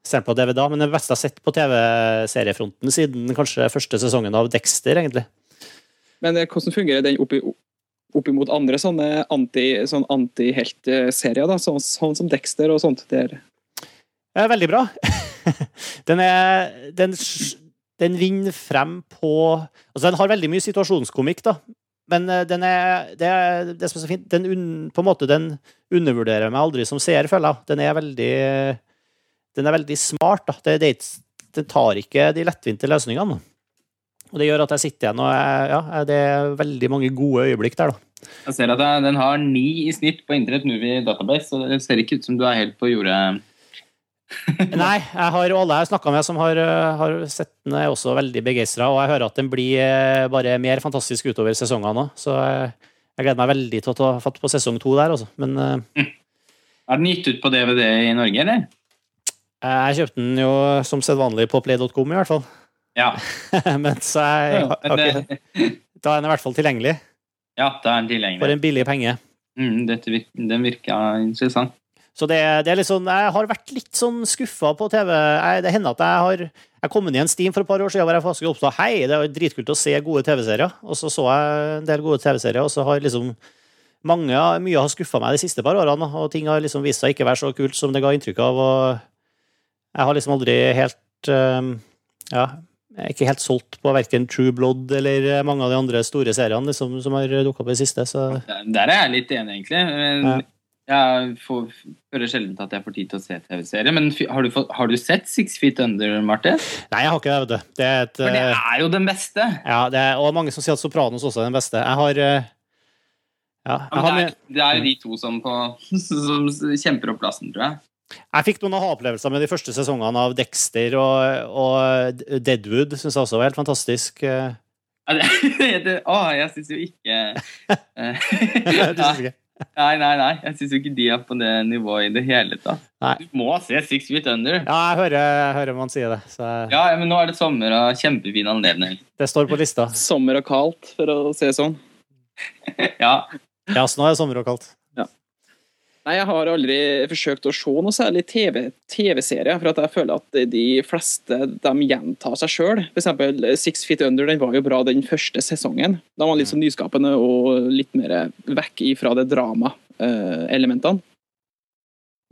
på DVD, men den beste jeg har sett på TV-seriefronten siden kanskje første sesongen av Dexter, egentlig. Men eh, hvordan fungerer den oppi, oppimot andre sånne anti- sånn anti-helt-serier, da? Sånn, sånn som Dexter og sånt? Der. Eh, Veldig bra. [LAUGHS] den er den, den vinner frem på Altså, den har veldig mye situasjonskomikk, da. Men eh, den er Det, er, det som er så fint, den un, på en måte den undervurderer meg aldri som seer, føler jeg. Den er veldig Den er veldig smart, da. Det, det, den tar ikke de lettvinte løsningene. Og det gjør at jeg sitter igjen og jeg, ja, det er veldig mange gode øyeblikk der, da. Jeg ser at jeg, den har ni i snitt på Internett Movie Database, så det ser ikke ut som du er helt på jordet. [LAUGHS] Nei, jeg har, alle jeg snakka med som har, har sett den, er også veldig begeistra. Og jeg hører at den blir øh, bare mer fantastisk utover sesongene òg. Så jeg, jeg gleder meg veldig til å ta fatt på sesong to der, altså. Men mm. Er den gitt ut på DVD i Norge, eller? Jeg kjøpte den jo som sedvanlig på play.com, i hvert fall. Ja. [LAUGHS] Men så jeg, Ja, men ok, det- [LAUGHS] Da er den i hvert fall tilgjengelig. ja, da er den For en billig penge. Mm, virker, den virker interessant. Så det, det er litt sånn, Jeg har vært litt sånn skuffa på TV. Jeg, det hender at jeg har jeg kom inn i en steam for et par år siden hvor jeg faktisk oppstod Hei, det er dritkult å se gode TV-serier. Og så så jeg en del gode TV-serier, og så har liksom mange, mye har skuffa meg de siste par årene, og ting har liksom vist seg ikke være så kult som det ga inntrykk av. og Jeg har liksom aldri helt eh, Ja, jeg er ikke helt solgt på verken True Blood eller mange av de andre store seriene liksom, som har dukka opp i det siste. Så Der- er jeg litt enig, egentlig. Men Jeg får, føler sjelden at jeg får tid til å se TV-serie. Men har du, fått- har du sett Six Feet Under, Martin? Nei, jeg har ikke det, vet du. Det et, For det eh, er jo den beste. ja, det er, og mange som sier at Sopranos også er den beste. Jeg har eh, Ja, Ja, jeg, har, det, er, det er jo de to som, på, [LAUGHS] som kjemper opp plassen, tror jeg. Jeg fikk noen aha-opplevelser med de første sesongene av Dexter og, og Deadwood. Syns jeg også var helt fantastisk. Ja, det, [LAUGHS] det, å, jeg syns jo ikke [LAUGHS] eh? [LAUGHS] Nei, nei, nei. Jeg syns jo ikke de er på det nivået i det hele tatt. Nei. Du må se Six Feet Under. Ja, jeg hører, jeg hører man sier det. Så Ja, men nå er det sommer og kjempefin anledning. det står på lista. Sommer og kaldt, for å si det sånn. Ja, Ja, så nå er det sommer og kaldt. Nei, jeg har aldri forsøkt å se noe særlig TV TV-serie, for at jeg føler at de fleste de gjentar seg sjøl. eksempel Six Feet Under den var jo bra den første sesongen. Da var den litt så nyskapende og litt mer vekk ifra det drama-elementene.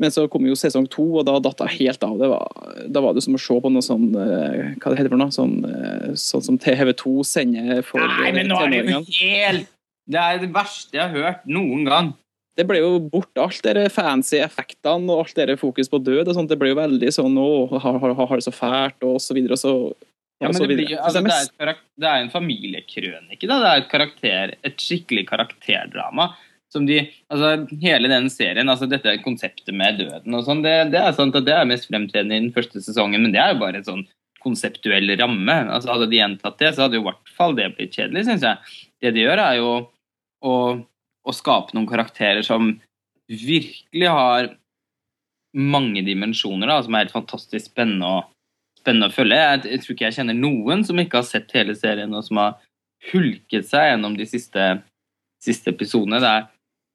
Men så kom jo sesong to, og da datt jeg helt av. Det var, da var det som å se på noe sånn eh, Hva det heter for noe? Sånn, eh, sånn som TV2 sender for Nei, men nå er det jo helt Det er det verste jeg har hørt noen gang. Det ble jo bort alt de fancy effektene og alt det fokus på død. og sånt, Det ble jo veldig sånn å, har, har, har det så fælt, og så videre. Og så, Ja, men så det, blir, altså, det er et det er en familiekrønike. Da. Det er et, karakter, et skikkelig karakterdrama. Som de, altså, hele den serien, altså dette konseptet med døden og sånn, det, det er sant at det er mest fremtredende i den første sesongen, men det er jo bare et sånn konseptuell ramme. Altså, hadde de gjentatt det, så hadde jo i hvert fall det blitt kjedelig, syns jeg. Det de gjør, er jo å, å skape noen karakterer som virkelig har mange dimensjoner, da, som er helt fantastisk spennende å, spennende å følge. Jeg, jeg tror ikke jeg kjenner noen som ikke har sett hele serien, og som har hulket seg gjennom de siste, siste episodene. Det er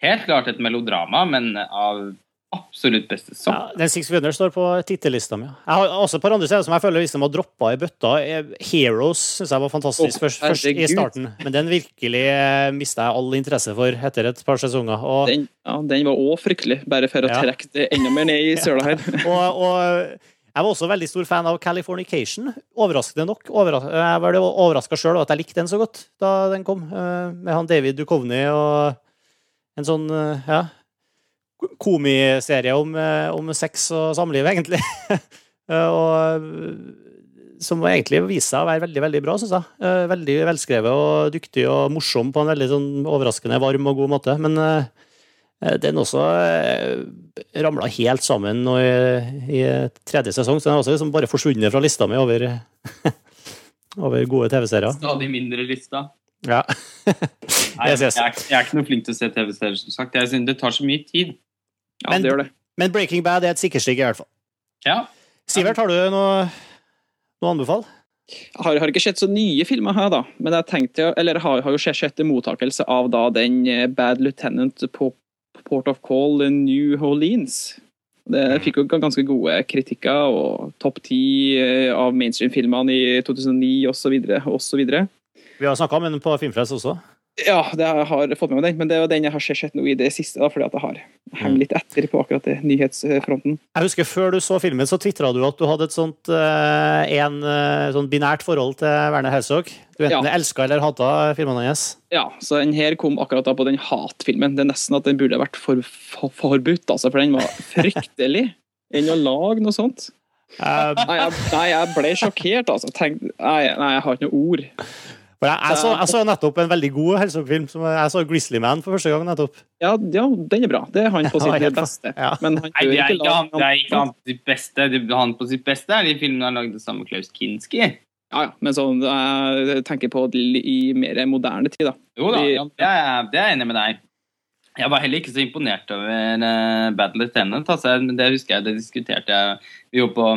helt klart et melodrama, men av absolutt beste sang. Ja, den Six Under står på tittellista mi. Jeg har også et par andre steder som jeg føler liksom har droppa i bøtta. Eh, Heroes syns jeg var fantastisk oh, først, først i starten, men den virkelig eh, mista jeg all interesse for etter et par sesonger. Og, Den, ja, den var òg fryktelig, bare for å Ja. trekke det enda mer ned i [LAUGHS] søla her. [LAUGHS] og, og jeg var også veldig stor fan av Californication. Overraskende nok. Overras jeg var overraska sjøl at jeg likte den så godt da den kom, eh, med han David Duchovny og en sånn ja, komiserie om, eh, om sex og samliv, egentlig. [LAUGHS] Eh, og som egentlig viste seg å være veldig veldig bra, Synes jeg. Eh, Veldig velskrevet og dyktig og morsom på en veldig sånn overraskende varm og god måte. Men uh, den også uh, ramla helt sammen nå i, i tredje sesong, så den har også liksom bare forsvunnet fra lista mi over, [LAUGHS] over gode TV-serier. Stadig mindre lista. Ja. [LAUGHS] Nei, jeg, jeg, er, jeg er ikke noe flink til å se TV-serier, som sagt. Jeg synes det tar så mye tid. Ja, Men- det gjør det. Men Breaking Bad er et sikkerstikk, i hvert fall. Ja. Sivert, har du noe, noe anbefal? Jeg har, har ikke sett så nye filmer her, da. Men jeg tenkte, eller har, har jo sett, sett en mottakelse av da den eh, Bad Lieutenant på Port of Call in New Orleans. Det fikk jo ganske gode kritikker, og topp ti eh, av mainstream-filmene i 2009 osv. osv. Vi har snakka om den på Filmfrelst også. Ja, det har jeg fått med meg den, men det er jo den jeg har sett nå i det siste, da, fordi at jeg har hengt litt etter på akkurat det nyhetsfronten. Jeg husker Før du så filmen, så tvitra du at du hadde et sånt eh, en, sånn binært forhold til Werner Herzog. Du enten Ja. elska eller hata filmene hans. Ja, så den her kom akkurat da på den hatfilmen. Det er nesten at den burde vært for, for, forbudt, altså, for den var fryktelig. [LAUGHS] Enn å lage noe sånt. Eh, Nei, jeg, nei, jeg ble sjokkert, altså. Tenk, nei, nei, jeg har ikke noe ord. For jeg, jeg, så, jeg så nettopp en veldig god Herzog-film. som Jeg så Grizzly Man for første gang. nettopp. Ja, ja, den er bra. Det er han på sitt [LAUGHS] ja, beste. Ja. Men han Nei, det er ikke han, det er ikke han på sitt beste. Det, er han på sitt beste er de filmene han lagde sammen med Klaus Kinski. Ja, ja, men sånn, jeg tenker på det i mer moderne tid, da. Jo da, ja, det, er, det er jeg enig med deg. Jeg var heller ikke så imponert over uh, Battle Lieutenant. Altså, det husker jeg, det diskuterte jeg Vi var på,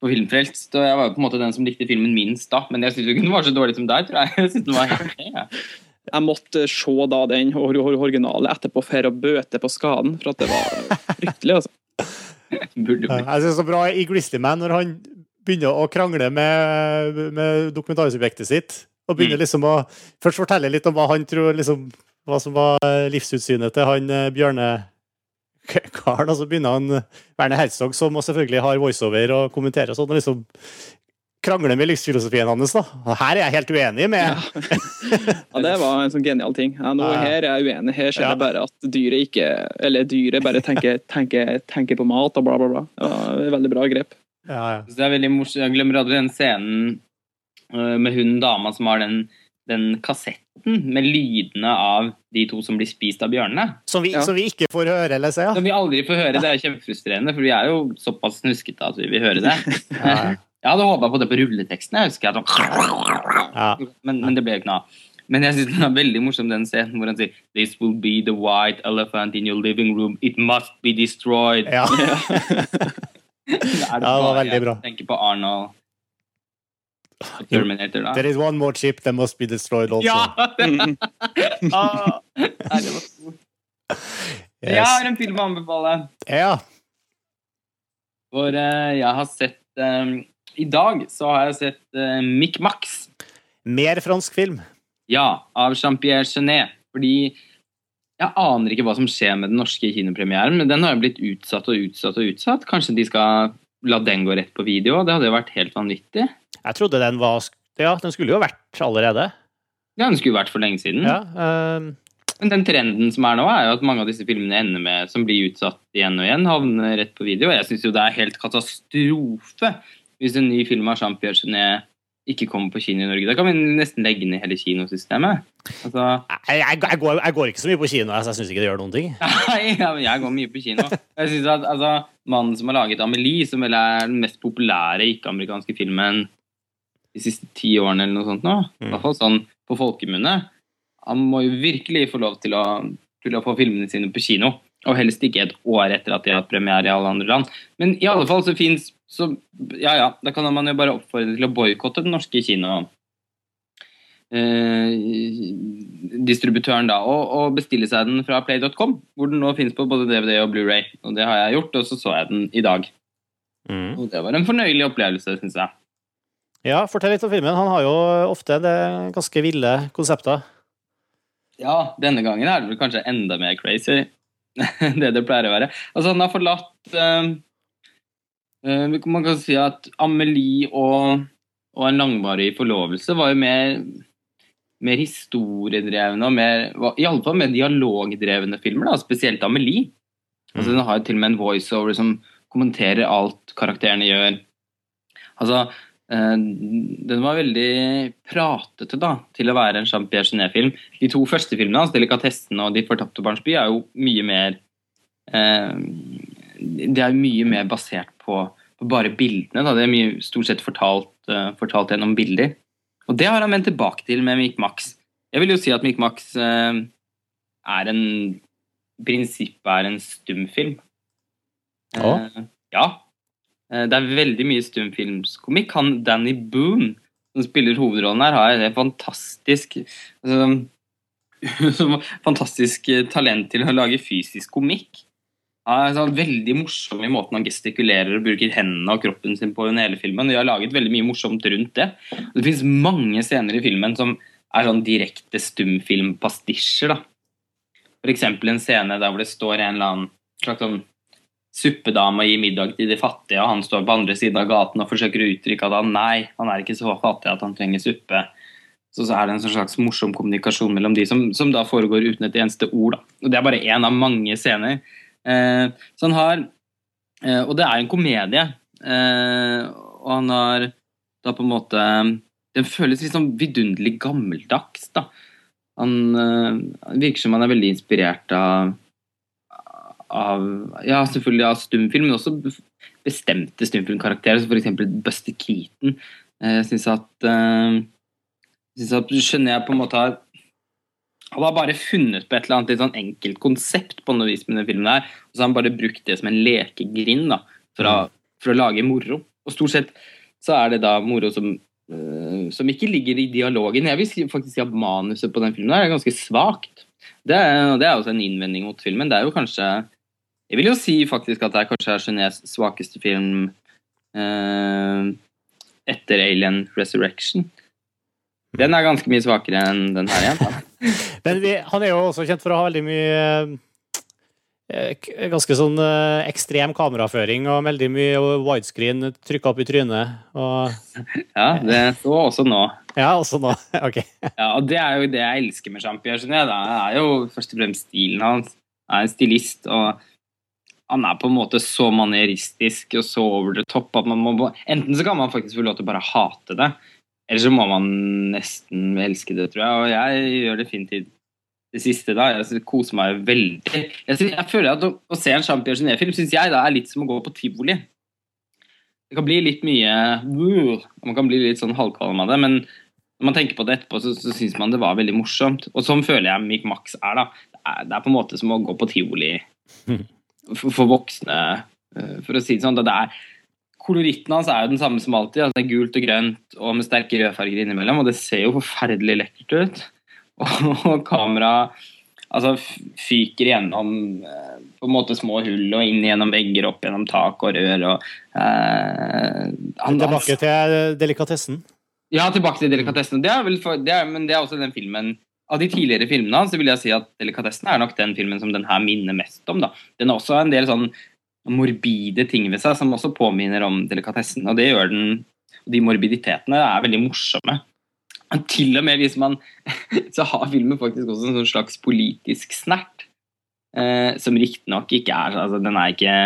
på Filmfrelst, og jeg var jo på en måte den som likte filmen minst da. Men jeg syns ikke den var så dårlig som deg, tror jeg. jeg synes den var helt okay, jeg. [LAUGHS] Jeg måtte se da den or- or- originale etterpå for å bøte på skaden, for at det var fryktelig, altså. [LAUGHS] Burde Ja, bli. Jeg er så bra i Grizzly Man når han begynner å krangle med, med dokumentarsubjektet sitt. Og begynner Mm. liksom å først fortelle litt om hva han tror liksom, hva som var livsutsynet til han eh, Bjørne [LAUGHS] Karen, og så begynner han eh, Werner Herzog, som selvfølgelig har voiceover og kommenterer og sånn, og liksom krangler med livsfilosofien hans, da. Og her er jeg helt uenig med Ja, [LAUGHS] det var en sånn genial ting. Ja, nå Her er jeg uenig. Her ser Ja. jeg bare at dyret ikke Eller dyret bare tenker, [LAUGHS] tenker, tenker på mat og bla, bla, bla. Ja, veldig bra grep. Ja, ja. Så det er veldig morsomt. Jeg glemmer aldri den scenen øh, med hun dama som har den, den kassetten med lydene av de to som blir spist av bjørnene. Som, vi, Ja. som vi ikke får høre eller se. Ja. Som vi aldri får høre. Det er kjempefrustrerende, for vi er jo såpass snuskete at vi vil høre det. [LAUGHS] Ja. Jeg hadde håpa på det på rulleteksten. Jeg husker jeg Ja. men, men det ble jo ikke noe av. Men jeg synes den er veldig morsom, den scenen hvor han sier This will be the white elephant in your living room. It must be destroyed. Ja. [LAUGHS] Det Ja, det var bare veldig bra. Jeg tenker på Arnold Terminator, da. There is one more chip that must be destroyed also. Ja! [LAUGHS] Ah, nei, det var stort. Jeg har en film å anbefale. Ja. For uh, jeg har sett um, I dag så har jeg sett uh, Mick Max. Mer fransk film. Ja, av Jean-Pierre Genet. Fordi jeg aner ikke hva som skjer med den norske kinopremieren, men den har jo blitt utsatt og utsatt og utsatt. Kanskje de skal la den gå rett på video? Det hadde jo vært helt vanvittig. Jeg trodde den var Ja, den skulle jo vært allerede. Ja, den skulle vært for lenge siden. Ja. ehm, Men den trenden som er nå, er jo at mange av disse filmene ender med, som blir utsatt igjen og igjen, havner rett på video. Jeg syns jo det er helt katastrofe hvis en ny film av Jean-Pierre Genet ikke kommer på kino i Norge. Da kan vi nesten legge ned hele kinosystemet. Altså, jeg, jeg, jeg, går, jeg går ikke så mye på kino, så jeg syns ikke det gjør noen ting. [LAUGHS] Ja, men jeg går mye på kino. Jeg synes at altså, Mannen som har laget Amelie, som vel er den mest populære ikke-amerikanske filmen de siste ti årene, eller noe sånt nå, i hvert fall sånn på folkemunne, han må jo virkelig få lov til å, til å få filmene sine på kino. Og helst ikke et år etter at de har hatt premiere i alle andre land. Men i alle fall så fins så Ja ja, da kan man jo bare oppfordre til å boikotte den norske kino eh, distributøren da, og, og bestille seg den fra play.com, hvor den nå finnes på både DVD og Blu-ray. Og det har jeg gjort, og så så jeg den i dag. Mm. Og det var en fornøyelig opplevelse, syns jeg. Ja, fortell litt om filmen. Han har jo ofte det ganske ville konsepter. Ja, denne gangen er det vel kanskje enda mer crazy [LAUGHS] det det pleier å være. Altså, han har forlatt eh, Man kan si at Amelie og, og en langvarig forlovelse var jo mer mer historiedrevne og mer, Iallfall mer dialogdrevne filmer, da, spesielt Amelie. Altså, den har jo til og med en voiceover som kommenterer alt karakterene gjør. Altså, eh, den var veldig pratete da, til å være en Jean-Pierre Genet-film. De to første filmene hans, 'Delikatessen' og 'De fortapte barns by', er jo mye mer eh, Det er mye mer basert på, på bare bildene. Da. Det er mye, stort sett fortalt, uh, fortalt gjennom bilder. Og det har han vendt tilbake til med Mick Max. Jeg vil jo si at Mick Max eh, er en prinsippet er en stumfilm. Ja. Uh, ja. Eh, det er veldig mye stumfilmskomikk. Han Danny Boone, som spiller hovedrollen her, har et fantastisk altså, [LAUGHS] fantastisk eh, talent til å lage fysisk komikk. Han er sånn veldig morsom i måten han gestikulerer og bruker hendene og kroppen sin på under hele filmen. De har laget veldig mye morsomt rundt det. Det finnes mange scener i filmen som er sånn direkte stumfilmpastisjer. da. Eksempel en scene der hvor det står en eller annen slags sånn suppedame og gir middag til de fattige, og han står på andre siden av gaten og forsøker å uttrykke at han nei, han er ikke så fattig at han trenger suppe. Så, så er det en sånn slags morsom kommunikasjon mellom de som, som da foregår uten et eneste ord. Da. Og Det er bare én av mange scener. Eh, så han har eh, Og det er en komedie. Eh, og han har da på en måte Den føles litt sånn vidunderlig gammeldags, da. Han eh, virker som han er veldig inspirert av av Ja, selvfølgelig av stumfilm, men også bestemte stumfilmkarakterer, som f.eks. Buster Keaton. Jeg syns at jeg synes at Genet på en måte har han har bare funnet på et eller annet litt sånn enkelt konsept på noe vis med den filmen her, og så har han bare brukt det som en lekegrind da, for, å, for å lage moro. Og stort sett så er det da moro som, Uh, som ikke ligger i dialogen. Jeg vil faktisk si at manuset på den filmen er ganske svakt. Det er, det er også en innvending mot filmen. Det er jo kanskje Jeg vil jo si faktisk at det er kanskje Genets svakeste film uh, etter Alien Resurrection. Den er ganske mye svakere enn den her igjen. Men vi, han er jo også kjent for å ha veldig mye eh, Ganske sånn eh, ekstrem kameraføring og veldig mye widescreen trykka opp i trynet. Og, Ja, det så også nå. ja, også nå. [LAUGHS] OK. Ja, og det er jo det jeg elsker med Jean-Pierre Genet. Det er jo først og fremst stilen hans. Han er en stilist, og han er på en måte så manieristisk og så over the top at man må Enten så kan man faktisk få lov til å bare hate det, eller så må man nesten elske det, tror jeg. Og jeg gjør definitivt det siste, da. Jeg koser meg veldig. Jeg, synes, jeg føler at å, å se en Jean-Pierre Genet-film syns jeg da er litt som å gå på tivoli. Det kan bli litt mye uh, Man kan bli litt sånn halvkvalm av det, men når man tenker på det etterpå, så, så syns man det var veldig morsomt. Og sånn føler jeg Mick Max er, da. Det er, det er på en måte som å gå på tivoli [LAUGHS] for, for voksne, eh, for å si det sånn. Da det er Koloritten hans er jo den samme som alltid. Altså det er gult og grønt og med sterke rødfarger innimellom, og det ser jo forferdelig lekkert ut. [LAUGHS] Og kamera altså fyker gjennom eh, på en måte små hull og inn gjennom vegger, opp gjennom tak og rør og eh, han- Tilbake til delikatessen. ja, tilbake til delikatessen. Det er vel for, det er, men det er også den filmen Av de tidligere filmene hans så vil jeg si at delikatessen er nok den filmen som den her minner mest om. da. Den er også en del sånn morbide ting ved seg som også påminner om delikatessen. Og det gjør den De morbiditetene er veldig morsomme. Og til og med hvis man [LAUGHS] Så har filmen faktisk også en sånn slags politisk snert. Eh, som riktignok ikke er altså Den er ikke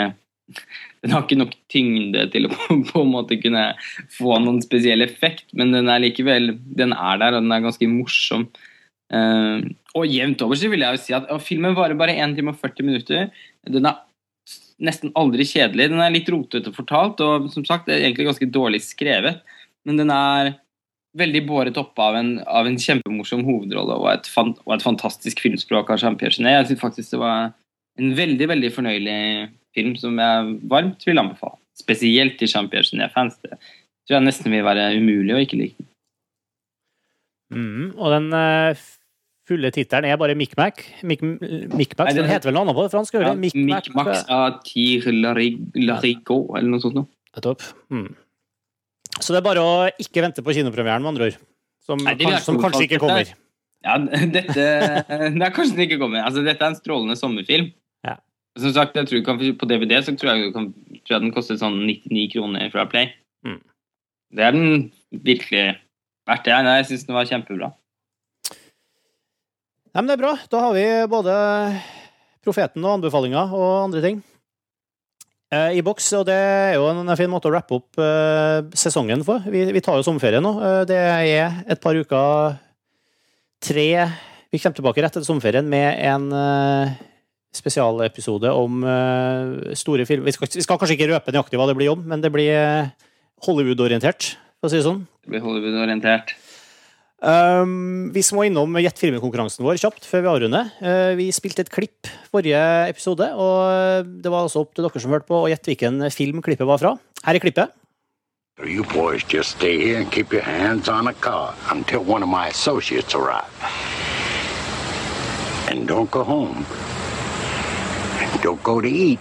[LAUGHS] den har ikke nok tyngde til å [LAUGHS] på, på en måte kunne få noen spesiell effekt, men den er likevel den er der, og den er ganske morsom. Eh, og jevnt over så vil jeg jo si at og filmen varer bare 1 time og 40 minutter. Den er nesten aldri kjedelig. Den er litt rotete fortalt, og som sagt, det er egentlig ganske dårlig skrevet. Men den er veldig båret oppe av en, av en kjempemorsom hovedrolle og et, fan, og et fantastisk filmspråk av Jean-Pierre Genet. Jeg synes faktisk det var en veldig, veldig fornøyelig film som jeg varmt vil anbefale. Spesielt til Jean-Pierre Genet-fans. Det tror jeg nesten vil være umulig å ikke like. Mm, og den eh, fulle tittelen er bare Micmac. Den den heter vel noe annet på det franske? Ja, Mick Tire Larigot, eller noe sånt noe. Nettopp. Mm. Så det er bare å ikke vente på kinopremieren, med andre ord. Som, Nei, det kanskje, som kanskje ikke kommer. Ja, [LAUGHS] dette [LAUGHS] Det er kanskje den ikke kommer. Altså, dette er en strålende sommerfilm. Ja. Som sagt, jeg tror kan, På DVD så tror jeg, kan, tror jeg den koster sånn 99 kroner fra Play. Mm. Det er den virkelig verdt det. Nei, jeg syns den var kjempebra. Nei, men det er bra. Da har vi både Profeten og anbefalinger og andre ting eh, i boks. Og det er jo en fin måte å rappe opp eh, sesongen for. Vi, vi tar jo sommerferie nå. Eh, det er et par uker Tre Vi kommer tilbake rett etter sommerferien med en eh, spesialepisode om eh, store filmer. Vi skal, vi skal kanskje ikke røpe nøyaktig hva det blir om, men det blir eh, Hollywood-orientert, for å si det sånn. Det blir Hollywood-orientert. Um, vi må innom Gjett filmen-konkurransen vår kjapt før vi avrunder. Uh, vi spilte et klipp forrige episode, og det var også opp til dere som hørte på, å gjette hvilken film klippet var fra. Her er klippet. You boys just stay here and keep your hands on a car until one of my associates arrive. And don't go home. And don't go to eat.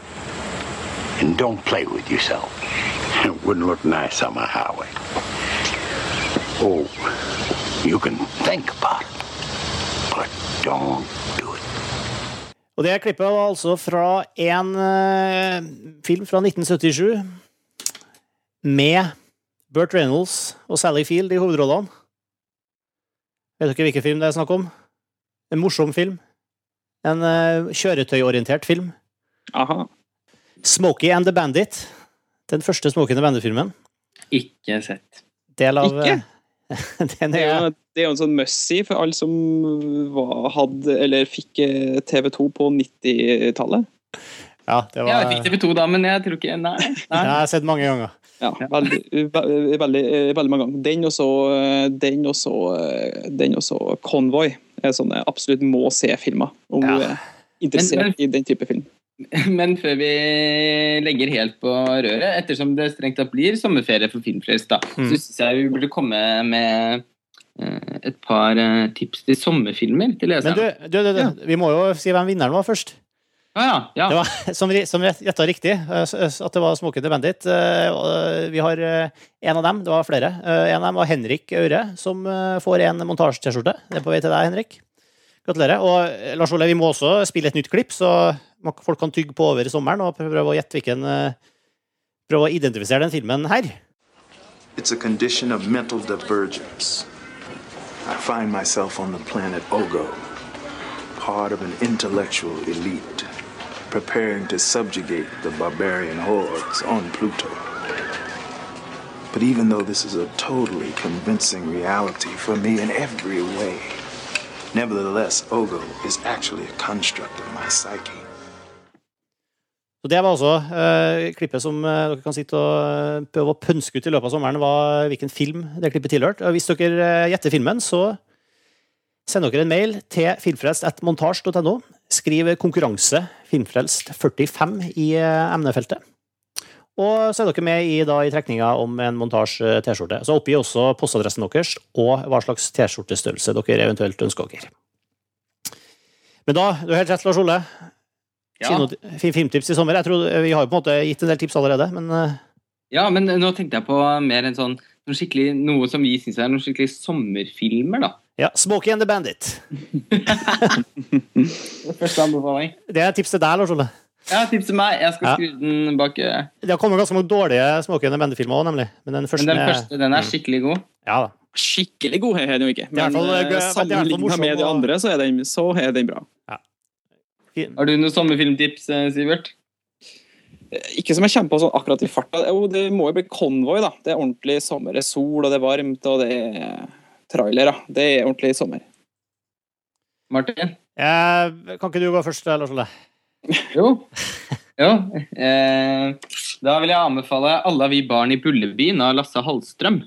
And don't play with yourself. [LAUGHS] It wouldn't look nice on my highway. Oh, you can think about it, but don't do it. Og det klippet var altså fra en uh, film fra 1977 med Burt Reynolds og Sally Field i hovedrollene. Vet dere hvilken film det er snakk om? En morsom film. En uh, kjøretøyorientert film. Aha. Smokey and the Bandit. Den første Smokey and the Bandit-filmen. Ikke sett. Del av Ikke? Eh, [LAUGHS] Den Det er, jo, det er jo en sånn must-see for alle som var, hadde, eller fikk eh, TV2 på 90-tallet. Ja, det Ja, jeg fikk TV2 da, men jeg tror ikke Nei. nei. Det har jeg sett mange ganger. Ja, veldig, veldig, eh, veldig mange ganger. Den og så eh, den og så eh, den og så Convoy er sånne absolutt må se-filmer, om Ja. du er interessert Men- men- i den type film. Men før vi legger helt på røret, ettersom det strengt tatt blir sommerferie for Filmfrelst, da, Mm. så syns jeg vi burde komme med eh, et par eh, tips til sommerfilmer til Men du, leserne. du, du, du vi må jo si hvem vinneren var først. Ah, ja, ja. Det var, [LAUGHS] som, som gjetta riktig, eh, at det var Smoking the Bandit. Vi har en av dem, det var flere. En av dem var Henrik Aure, som får en montasje-T-skjorte. Det er på vei til deg, Henrik. Gratulerer. Og eh, Lars Ole, vi må også spille et nytt klipp, så folk kan tygge på over i sommeren og prøve å gjette hvilken eh, Prøve å identifisere den filmen her. It's a condition of mental divergence. I find myself on the planet Ogo, part of an intellectual elite, preparing to subjugate the barbarian hordes on Pluto. But even though this is a totally convincing reality for me in every way, nevertheless, Ogo is actually a construct of my psyche. Så Det var altså eh, klippet som eh, dere kan sitte og eh, prøve å pønske ut i løpet av sommeren, var hvilken film det klippet tilhørte. Hvis dere eh, gjetter filmen, så send dere en mail til filmfrelst.montasj.no. Skriv 'konkurranse filmfrelst 45' i eh, emnefeltet. Og så er dere med i, da, i trekninga om en montasje T-skjorte. Så oppgi også postadressen deres og hva slags T-skjortestørrelse dere eventuelt ønsker dere. Men da, du har helt rett, Lars Ole. Ja. Filmtips i sommer. Jeg tror Vi har jo på en måte gitt en del tips allerede, men eh, Ja, men nå tenkte jeg på mer en sånn noe, noe som vi syns er noen skikkelig sommerfilmer, da. ja, Smokie and the Bandit. [LAUGHS] det er Første anbefaling. Det er tips til deg, Lars Ole. Ja, tips til meg. Jeg skal Ja. skru den bak øret. Det har kommet ganske mange dårlige the Bandit-filmer òg, nemlig. Men den første, Men den første den er skikkelig god. Ja da. Skikkelig god er den jo ikke, men eh, eh, sammenlignet med de andre, så er den, så er den bra. Fin. Har du noen sommerfilmtips, eh, Sivert? Ikke som jeg kommer på sånn akkurat i farta. Det må jo bli Convoy, da. Det er ordentlig sommer. Det er sol, og det er varmt, og det er trailere. Det er ordentlig sommer. Martin? Jeg, kan ikke du gå først, Lars Ole? Jo. jo. Eh, da vil jeg anbefale 'Alle vi barn i Bullebyen' av Lasse Hallstrøm.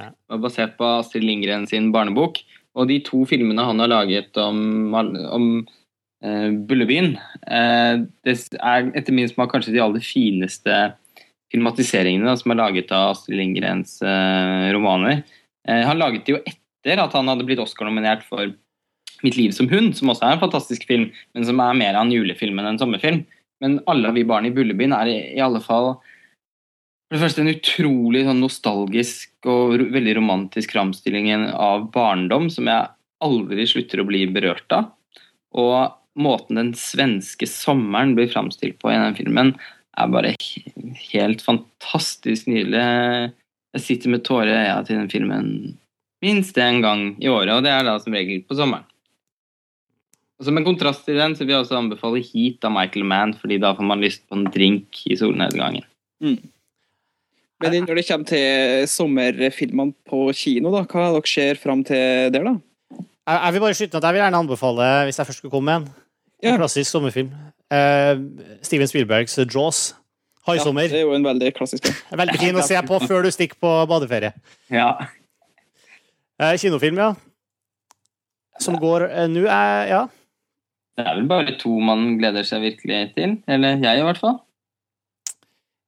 Ja. Basert på Astrid Lindgren sin barnebok. Og de to filmene han har laget om, om eh, Bullebyen, eh, det er etter min smak kanskje de aller fineste filmatiseringene da, som er laget av Astrid Lindgrens eh, romaner. Eh, han laget det jo etter at han hadde blitt Oscar-nominert for 'Mitt liv som hund', som også er en fantastisk film, men som er mer av en julefilm enn en sommerfilm. Men 'Alle vi barn i Bullebyen' er i, alle fall for det første en utrolig sånn nostalgisk og veldig romantisk framstilling av barndom som jeg aldri slutter å bli berørt av. Og måten den svenske sommeren blir framstilt på i den filmen, er bare helt fantastisk nydelig. Jeg sitter med tårer i øya til den filmen minst én gang i året, og det er da som regel på sommeren. Som en kontrast til den så vil jeg også anbefale Heat av Michael Mann, fordi da får man lyst på en drink i solnedgangen. Men når det kommer til sommerfilmene på kino, da, hva dere ser fram til der, da? Jeg, jeg vil bare skyte at jeg vil gjerne anbefale, hvis jeg først skulle komme med en, en klassisk sommerfilm. Uh, Steven Spielbergs Jaws. Haisommer. det er jo en veldig klassisk film. [LAUGHS] Veldig fin å se på før du stikker på badeferie. Ja. Uh, kinofilm, ja. Som går uh, nå, Ja. Det er vel bare to man gleder seg virkelig til. Eller jeg, i hvert fall.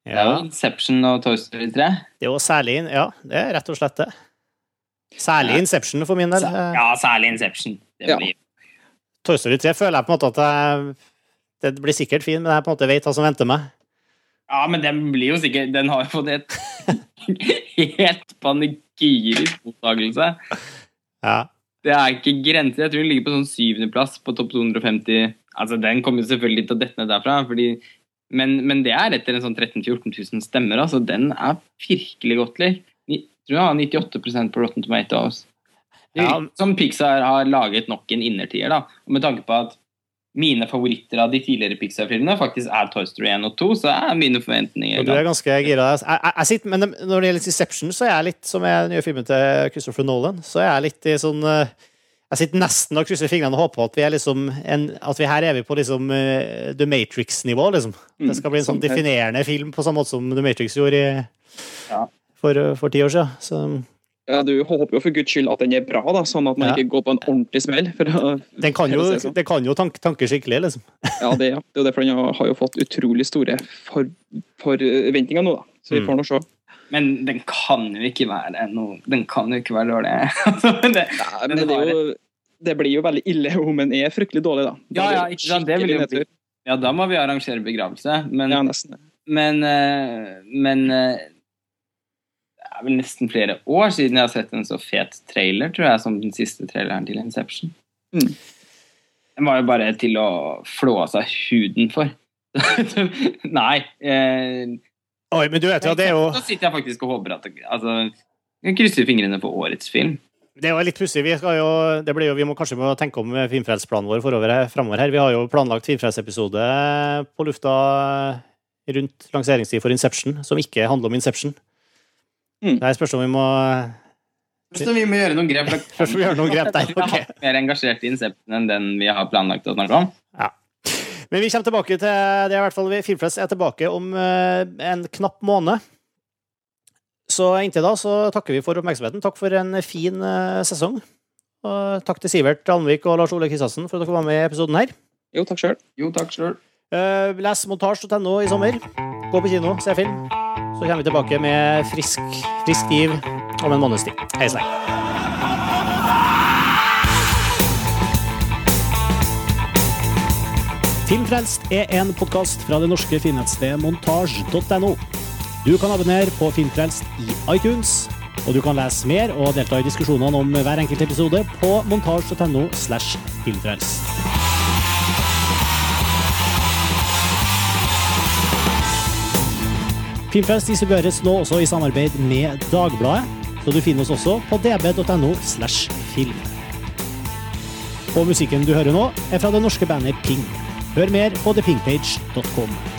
Det er jo. Inception og Toy Story 3. Det er jo særlig Ja, det er rett og slett det. Særlig Inception for min del. Eh, Ja, særlig Inception. Det Ja. Toy Story 3 føler jeg på en måte at jeg, det blir sikkert fin, men jeg på en måte vet hva som venter meg. Ja, men den blir jo sikkert Den har jo fått et [LAUGHS] helt panegyrisk mottakelse. Ja. Det er ikke grenser. Jeg tror den ligger på sånn syvendeplass på topp 250. Altså, Den kommer jo selvfølgelig til å dette ned derfra, fordi, men, men det er etter en sånn 13 000-14 000 stemmer. altså Den er virkelig godt lik. Jeg tror jeg har 98% på Rotten Tomatoes. Ja. Som Pixar har laget nok en innertier. da, og Med tanke på at mine favoritter av de tidligere Pixar-filmene faktisk er Toy Story 1 og 2, så er mine forventninger du er ganske gira. Jeg, jeg, jeg sitter, men når det gjelder Inception, så er jeg litt som er den nye filmen til Christopher Nolan. Så er jeg litt i sånn eh, Jeg sitter nesten og krysser fingrene og håper at vi er liksom en, At vi her er vi på liksom eh, The Matrix-nivå, liksom. Det skal bli en sånn sånn definerende film på samme måte som The Matrix gjorde i, Ja. for, for ti år siden. Så Ja, du håper jo for guds skyld at den er bra, da, sånn at man Ja. ikke går på en ordentlig smell. For å, den kan jo, si det sånn. kan jo tanke, tanke skikkelig, liksom. Ja, det, ja. det er jo derfor den har- jo fått utrolig store for, forventninger nå, da. Så vi Mm. får nå se. Men den kan jo ikke være noe Den kan jo ikke være dårlig. [LAUGHS] Altså, men det, Nei, Men det, er jo, det blir jo veldig ille om den er fryktelig dårlig, da. Da Ja, ja, det ikke sant, det vil jo bli- ja, da må vi arrangere begravelse. Men, Ja, nesten. men, eh, men eh, det er vel nesten flere år siden jeg har sett en så fet trailer, tror jeg, som den siste traileren til Inception. Den var jo bare til å flå av seg huden for. [LAUGHS] Nei. Eh, Oi, men du vet jo, det er jo Da sitter jeg faktisk og håper at altså, Jeg krysser fingrene for årets film. Det er jo litt pussig. Vi, skal jo, det blir jo, vi må kanskje må tenke om Filmfrelst-planen vår forover her, fremover her. Vi har jo planlagt Filmfrelst-episode på lufta rundt lanseringstid for Inception, som ikke handler om Inception. Mm. Det er spørs om vi må Så vi må gjøre noen grep. for Først må vi gjøre noen grep der, [LAUGHS] ok. mer engasjert i Incepten enn den vi har planlagt å snakke om. Men vi kommer tilbake til det er i hvert fall vi- Filmfrelst er tilbake om eh, en knapp måned. Så inntil da så takker vi for oppmerksomheten. Takk for en fin eh, sesong. Og takk til Sivert Alnvik og Lars Ole Kristiansen for at dere var med i episoden her. Jo, takk sjøl. Uh, les montasj.no i sommer. Gå på kino, se film. Så kommer vi tilbake med frisk, frisk giv om en måneds tid. Hei så. Filmfrelst er en podkast fra det norske filmnettstedet montasj.no. Du kan abonnere på Filmfrelst i iTunes, og du kan lese mer og delta i diskusjonene om hver enkelt episode på montasj.no slash filmfrelst. Filmfrelst distribueres nå også i samarbeid med Dagbladet, så du finner oss også på db.no slash film. Og musikken du hører nå, er fra det norske bandet Ping. Hør mer på thepingpage.com.